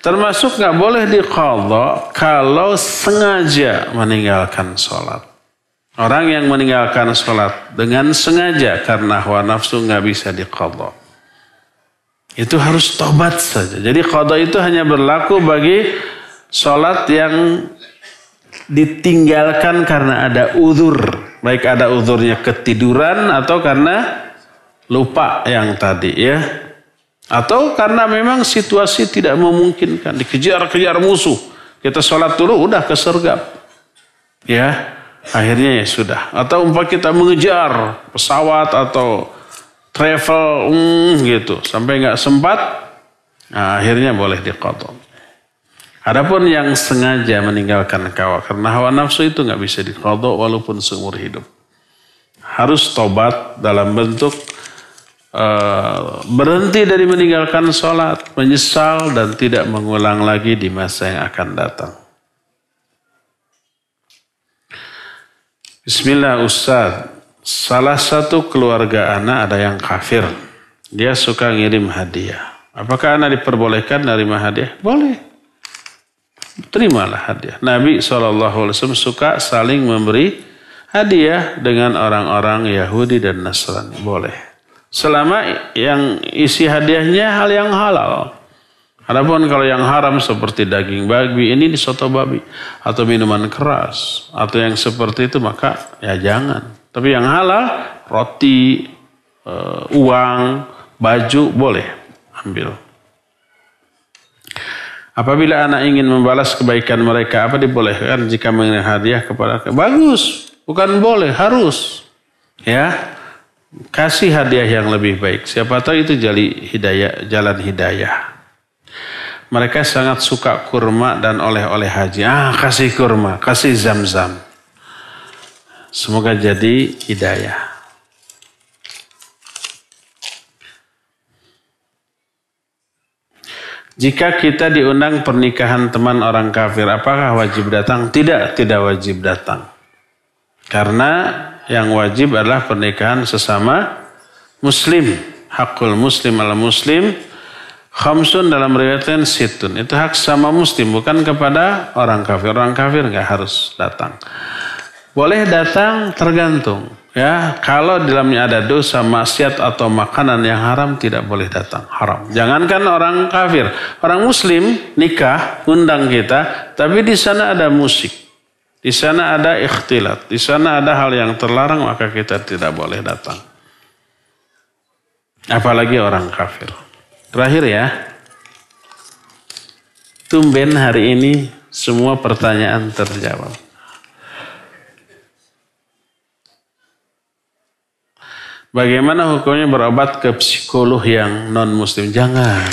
Termasuk nggak boleh dikodok kalau sengaja meninggalkan sholat. Orang yang meninggalkan sholat dengan sengaja karena hawa nafsu nggak bisa dikodok. Itu harus tobat saja. Jadi kodok itu hanya berlaku bagi sholat yang ditinggalkan karena ada uzur. Baik ada uzurnya ketiduran atau karena lupa yang tadi ya. Atau karena memang situasi tidak memungkinkan. Dikejar-kejar musuh. Kita sholat dulu udah kesergap. Ya. Akhirnya ya sudah. Atau umpah kita mengejar pesawat atau travel mm, gitu. Sampai nggak sempat. Nah, akhirnya boleh dikodok. Adapun yang sengaja meninggalkan kawah karena hawa nafsu itu nggak bisa dikodok walaupun seumur hidup. Harus tobat dalam bentuk uh, berhenti dari meninggalkan sholat, menyesal dan tidak mengulang lagi di masa yang akan datang. Bismillah Ustaz, salah satu keluarga anak ada yang kafir. Dia suka ngirim hadiah. Apakah anak diperbolehkan nerima hadiah? Boleh terimalah hadiah. Nabi SAW suka saling memberi hadiah dengan orang-orang Yahudi dan Nasrani. Boleh. Selama yang isi hadiahnya hal yang halal. Adapun kalau yang haram seperti daging babi, ini di soto babi. Atau minuman keras. Atau yang seperti itu maka ya jangan. Tapi yang halal, roti, uh, uang, baju boleh ambil. Apabila anak ingin membalas kebaikan mereka, apa dibolehkan jika mengirim hadiah kepada? Bagus, bukan boleh, harus. Ya, kasih hadiah yang lebih baik. Siapa tahu itu jali hidayah, jalan hidayah. mereka sangat suka kurma dan oleh-oleh haji. Ah, kasih kurma, kasih zam-zam. Semoga jadi hidayah. Jika kita diundang pernikahan teman orang kafir, apakah wajib datang? Tidak, tidak wajib datang. Karena yang wajib adalah pernikahan sesama muslim. Hakul muslim ala muslim Khamsun dalam riwayatnya situn. Itu hak sama muslim, bukan kepada orang kafir. Orang kafir nggak harus datang. Boleh datang tergantung. Ya, kalau di dalamnya ada dosa, maksiat atau makanan yang haram tidak boleh datang. Haram. Jangankan orang kafir, orang muslim nikah undang kita, tapi di sana ada musik. Di sana ada ikhtilat, di sana ada hal yang terlarang maka kita tidak boleh datang. Apalagi orang kafir. Terakhir ya. Tumben hari ini semua pertanyaan terjawab. Bagaimana hukumnya berobat ke psikolog yang non muslim? Jangan.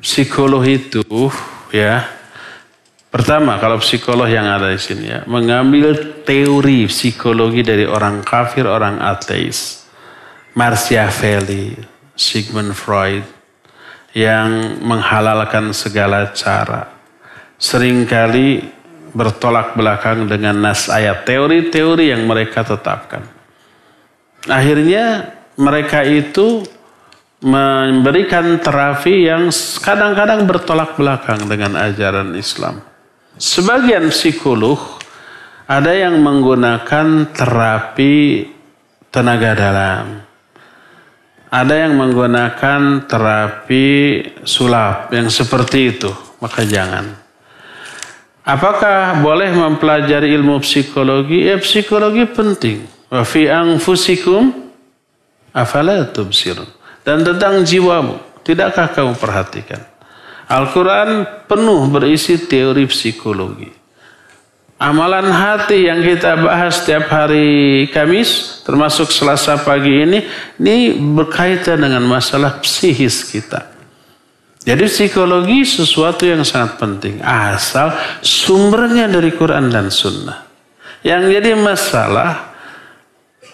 Psikolog itu ya Pertama, kalau psikolog yang ada di sini ya, mengambil teori psikologi dari orang kafir, orang ateis. Machiavelli, Sigmund Freud yang menghalalkan segala cara. Seringkali bertolak belakang dengan nas ayat teori-teori yang mereka tetapkan. Akhirnya mereka itu memberikan terapi yang kadang-kadang bertolak belakang dengan ajaran Islam. Sebagian psikolog ada yang menggunakan terapi tenaga dalam. Ada yang menggunakan terapi sulap yang seperti itu, maka jangan. Apakah boleh mempelajari ilmu psikologi? Ya psikologi penting. Wa fi anfusikum afala tubsirun. Dan tentang jiwamu, tidakkah kamu perhatikan? Al-Quran penuh berisi teori psikologi. Amalan hati yang kita bahas setiap hari Kamis, termasuk Selasa pagi ini, ini berkaitan dengan masalah psikis kita. Jadi psikologi sesuatu yang sangat penting, asal sumbernya dari Quran dan Sunnah. Yang jadi masalah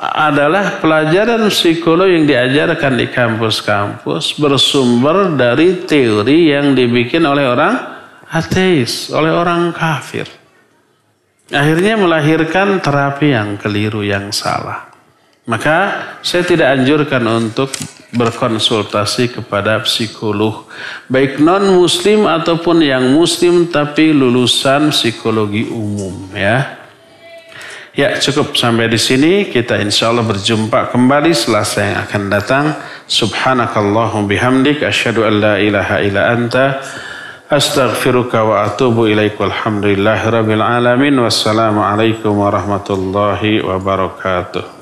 adalah pelajaran psikologi yang diajarkan di kampus-kampus bersumber dari teori yang dibikin oleh orang ateis, oleh orang kafir. Akhirnya melahirkan terapi yang keliru, yang salah. Maka saya tidak anjurkan untuk berkonsultasi kepada psikolog. Baik non-muslim ataupun yang muslim tapi lulusan psikologi umum ya. Ya cukup sampai di sini. Kita insya Allah berjumpa kembali selasa yang akan datang. Subhanakallahum bihamdik. Asyhadu an la ilaha illa anta. Astaghfiruka wa atubu ilaik. Walhamdulillahi rabbil alamin. Wassalamu alaikum warahmatullahi wabarakatuh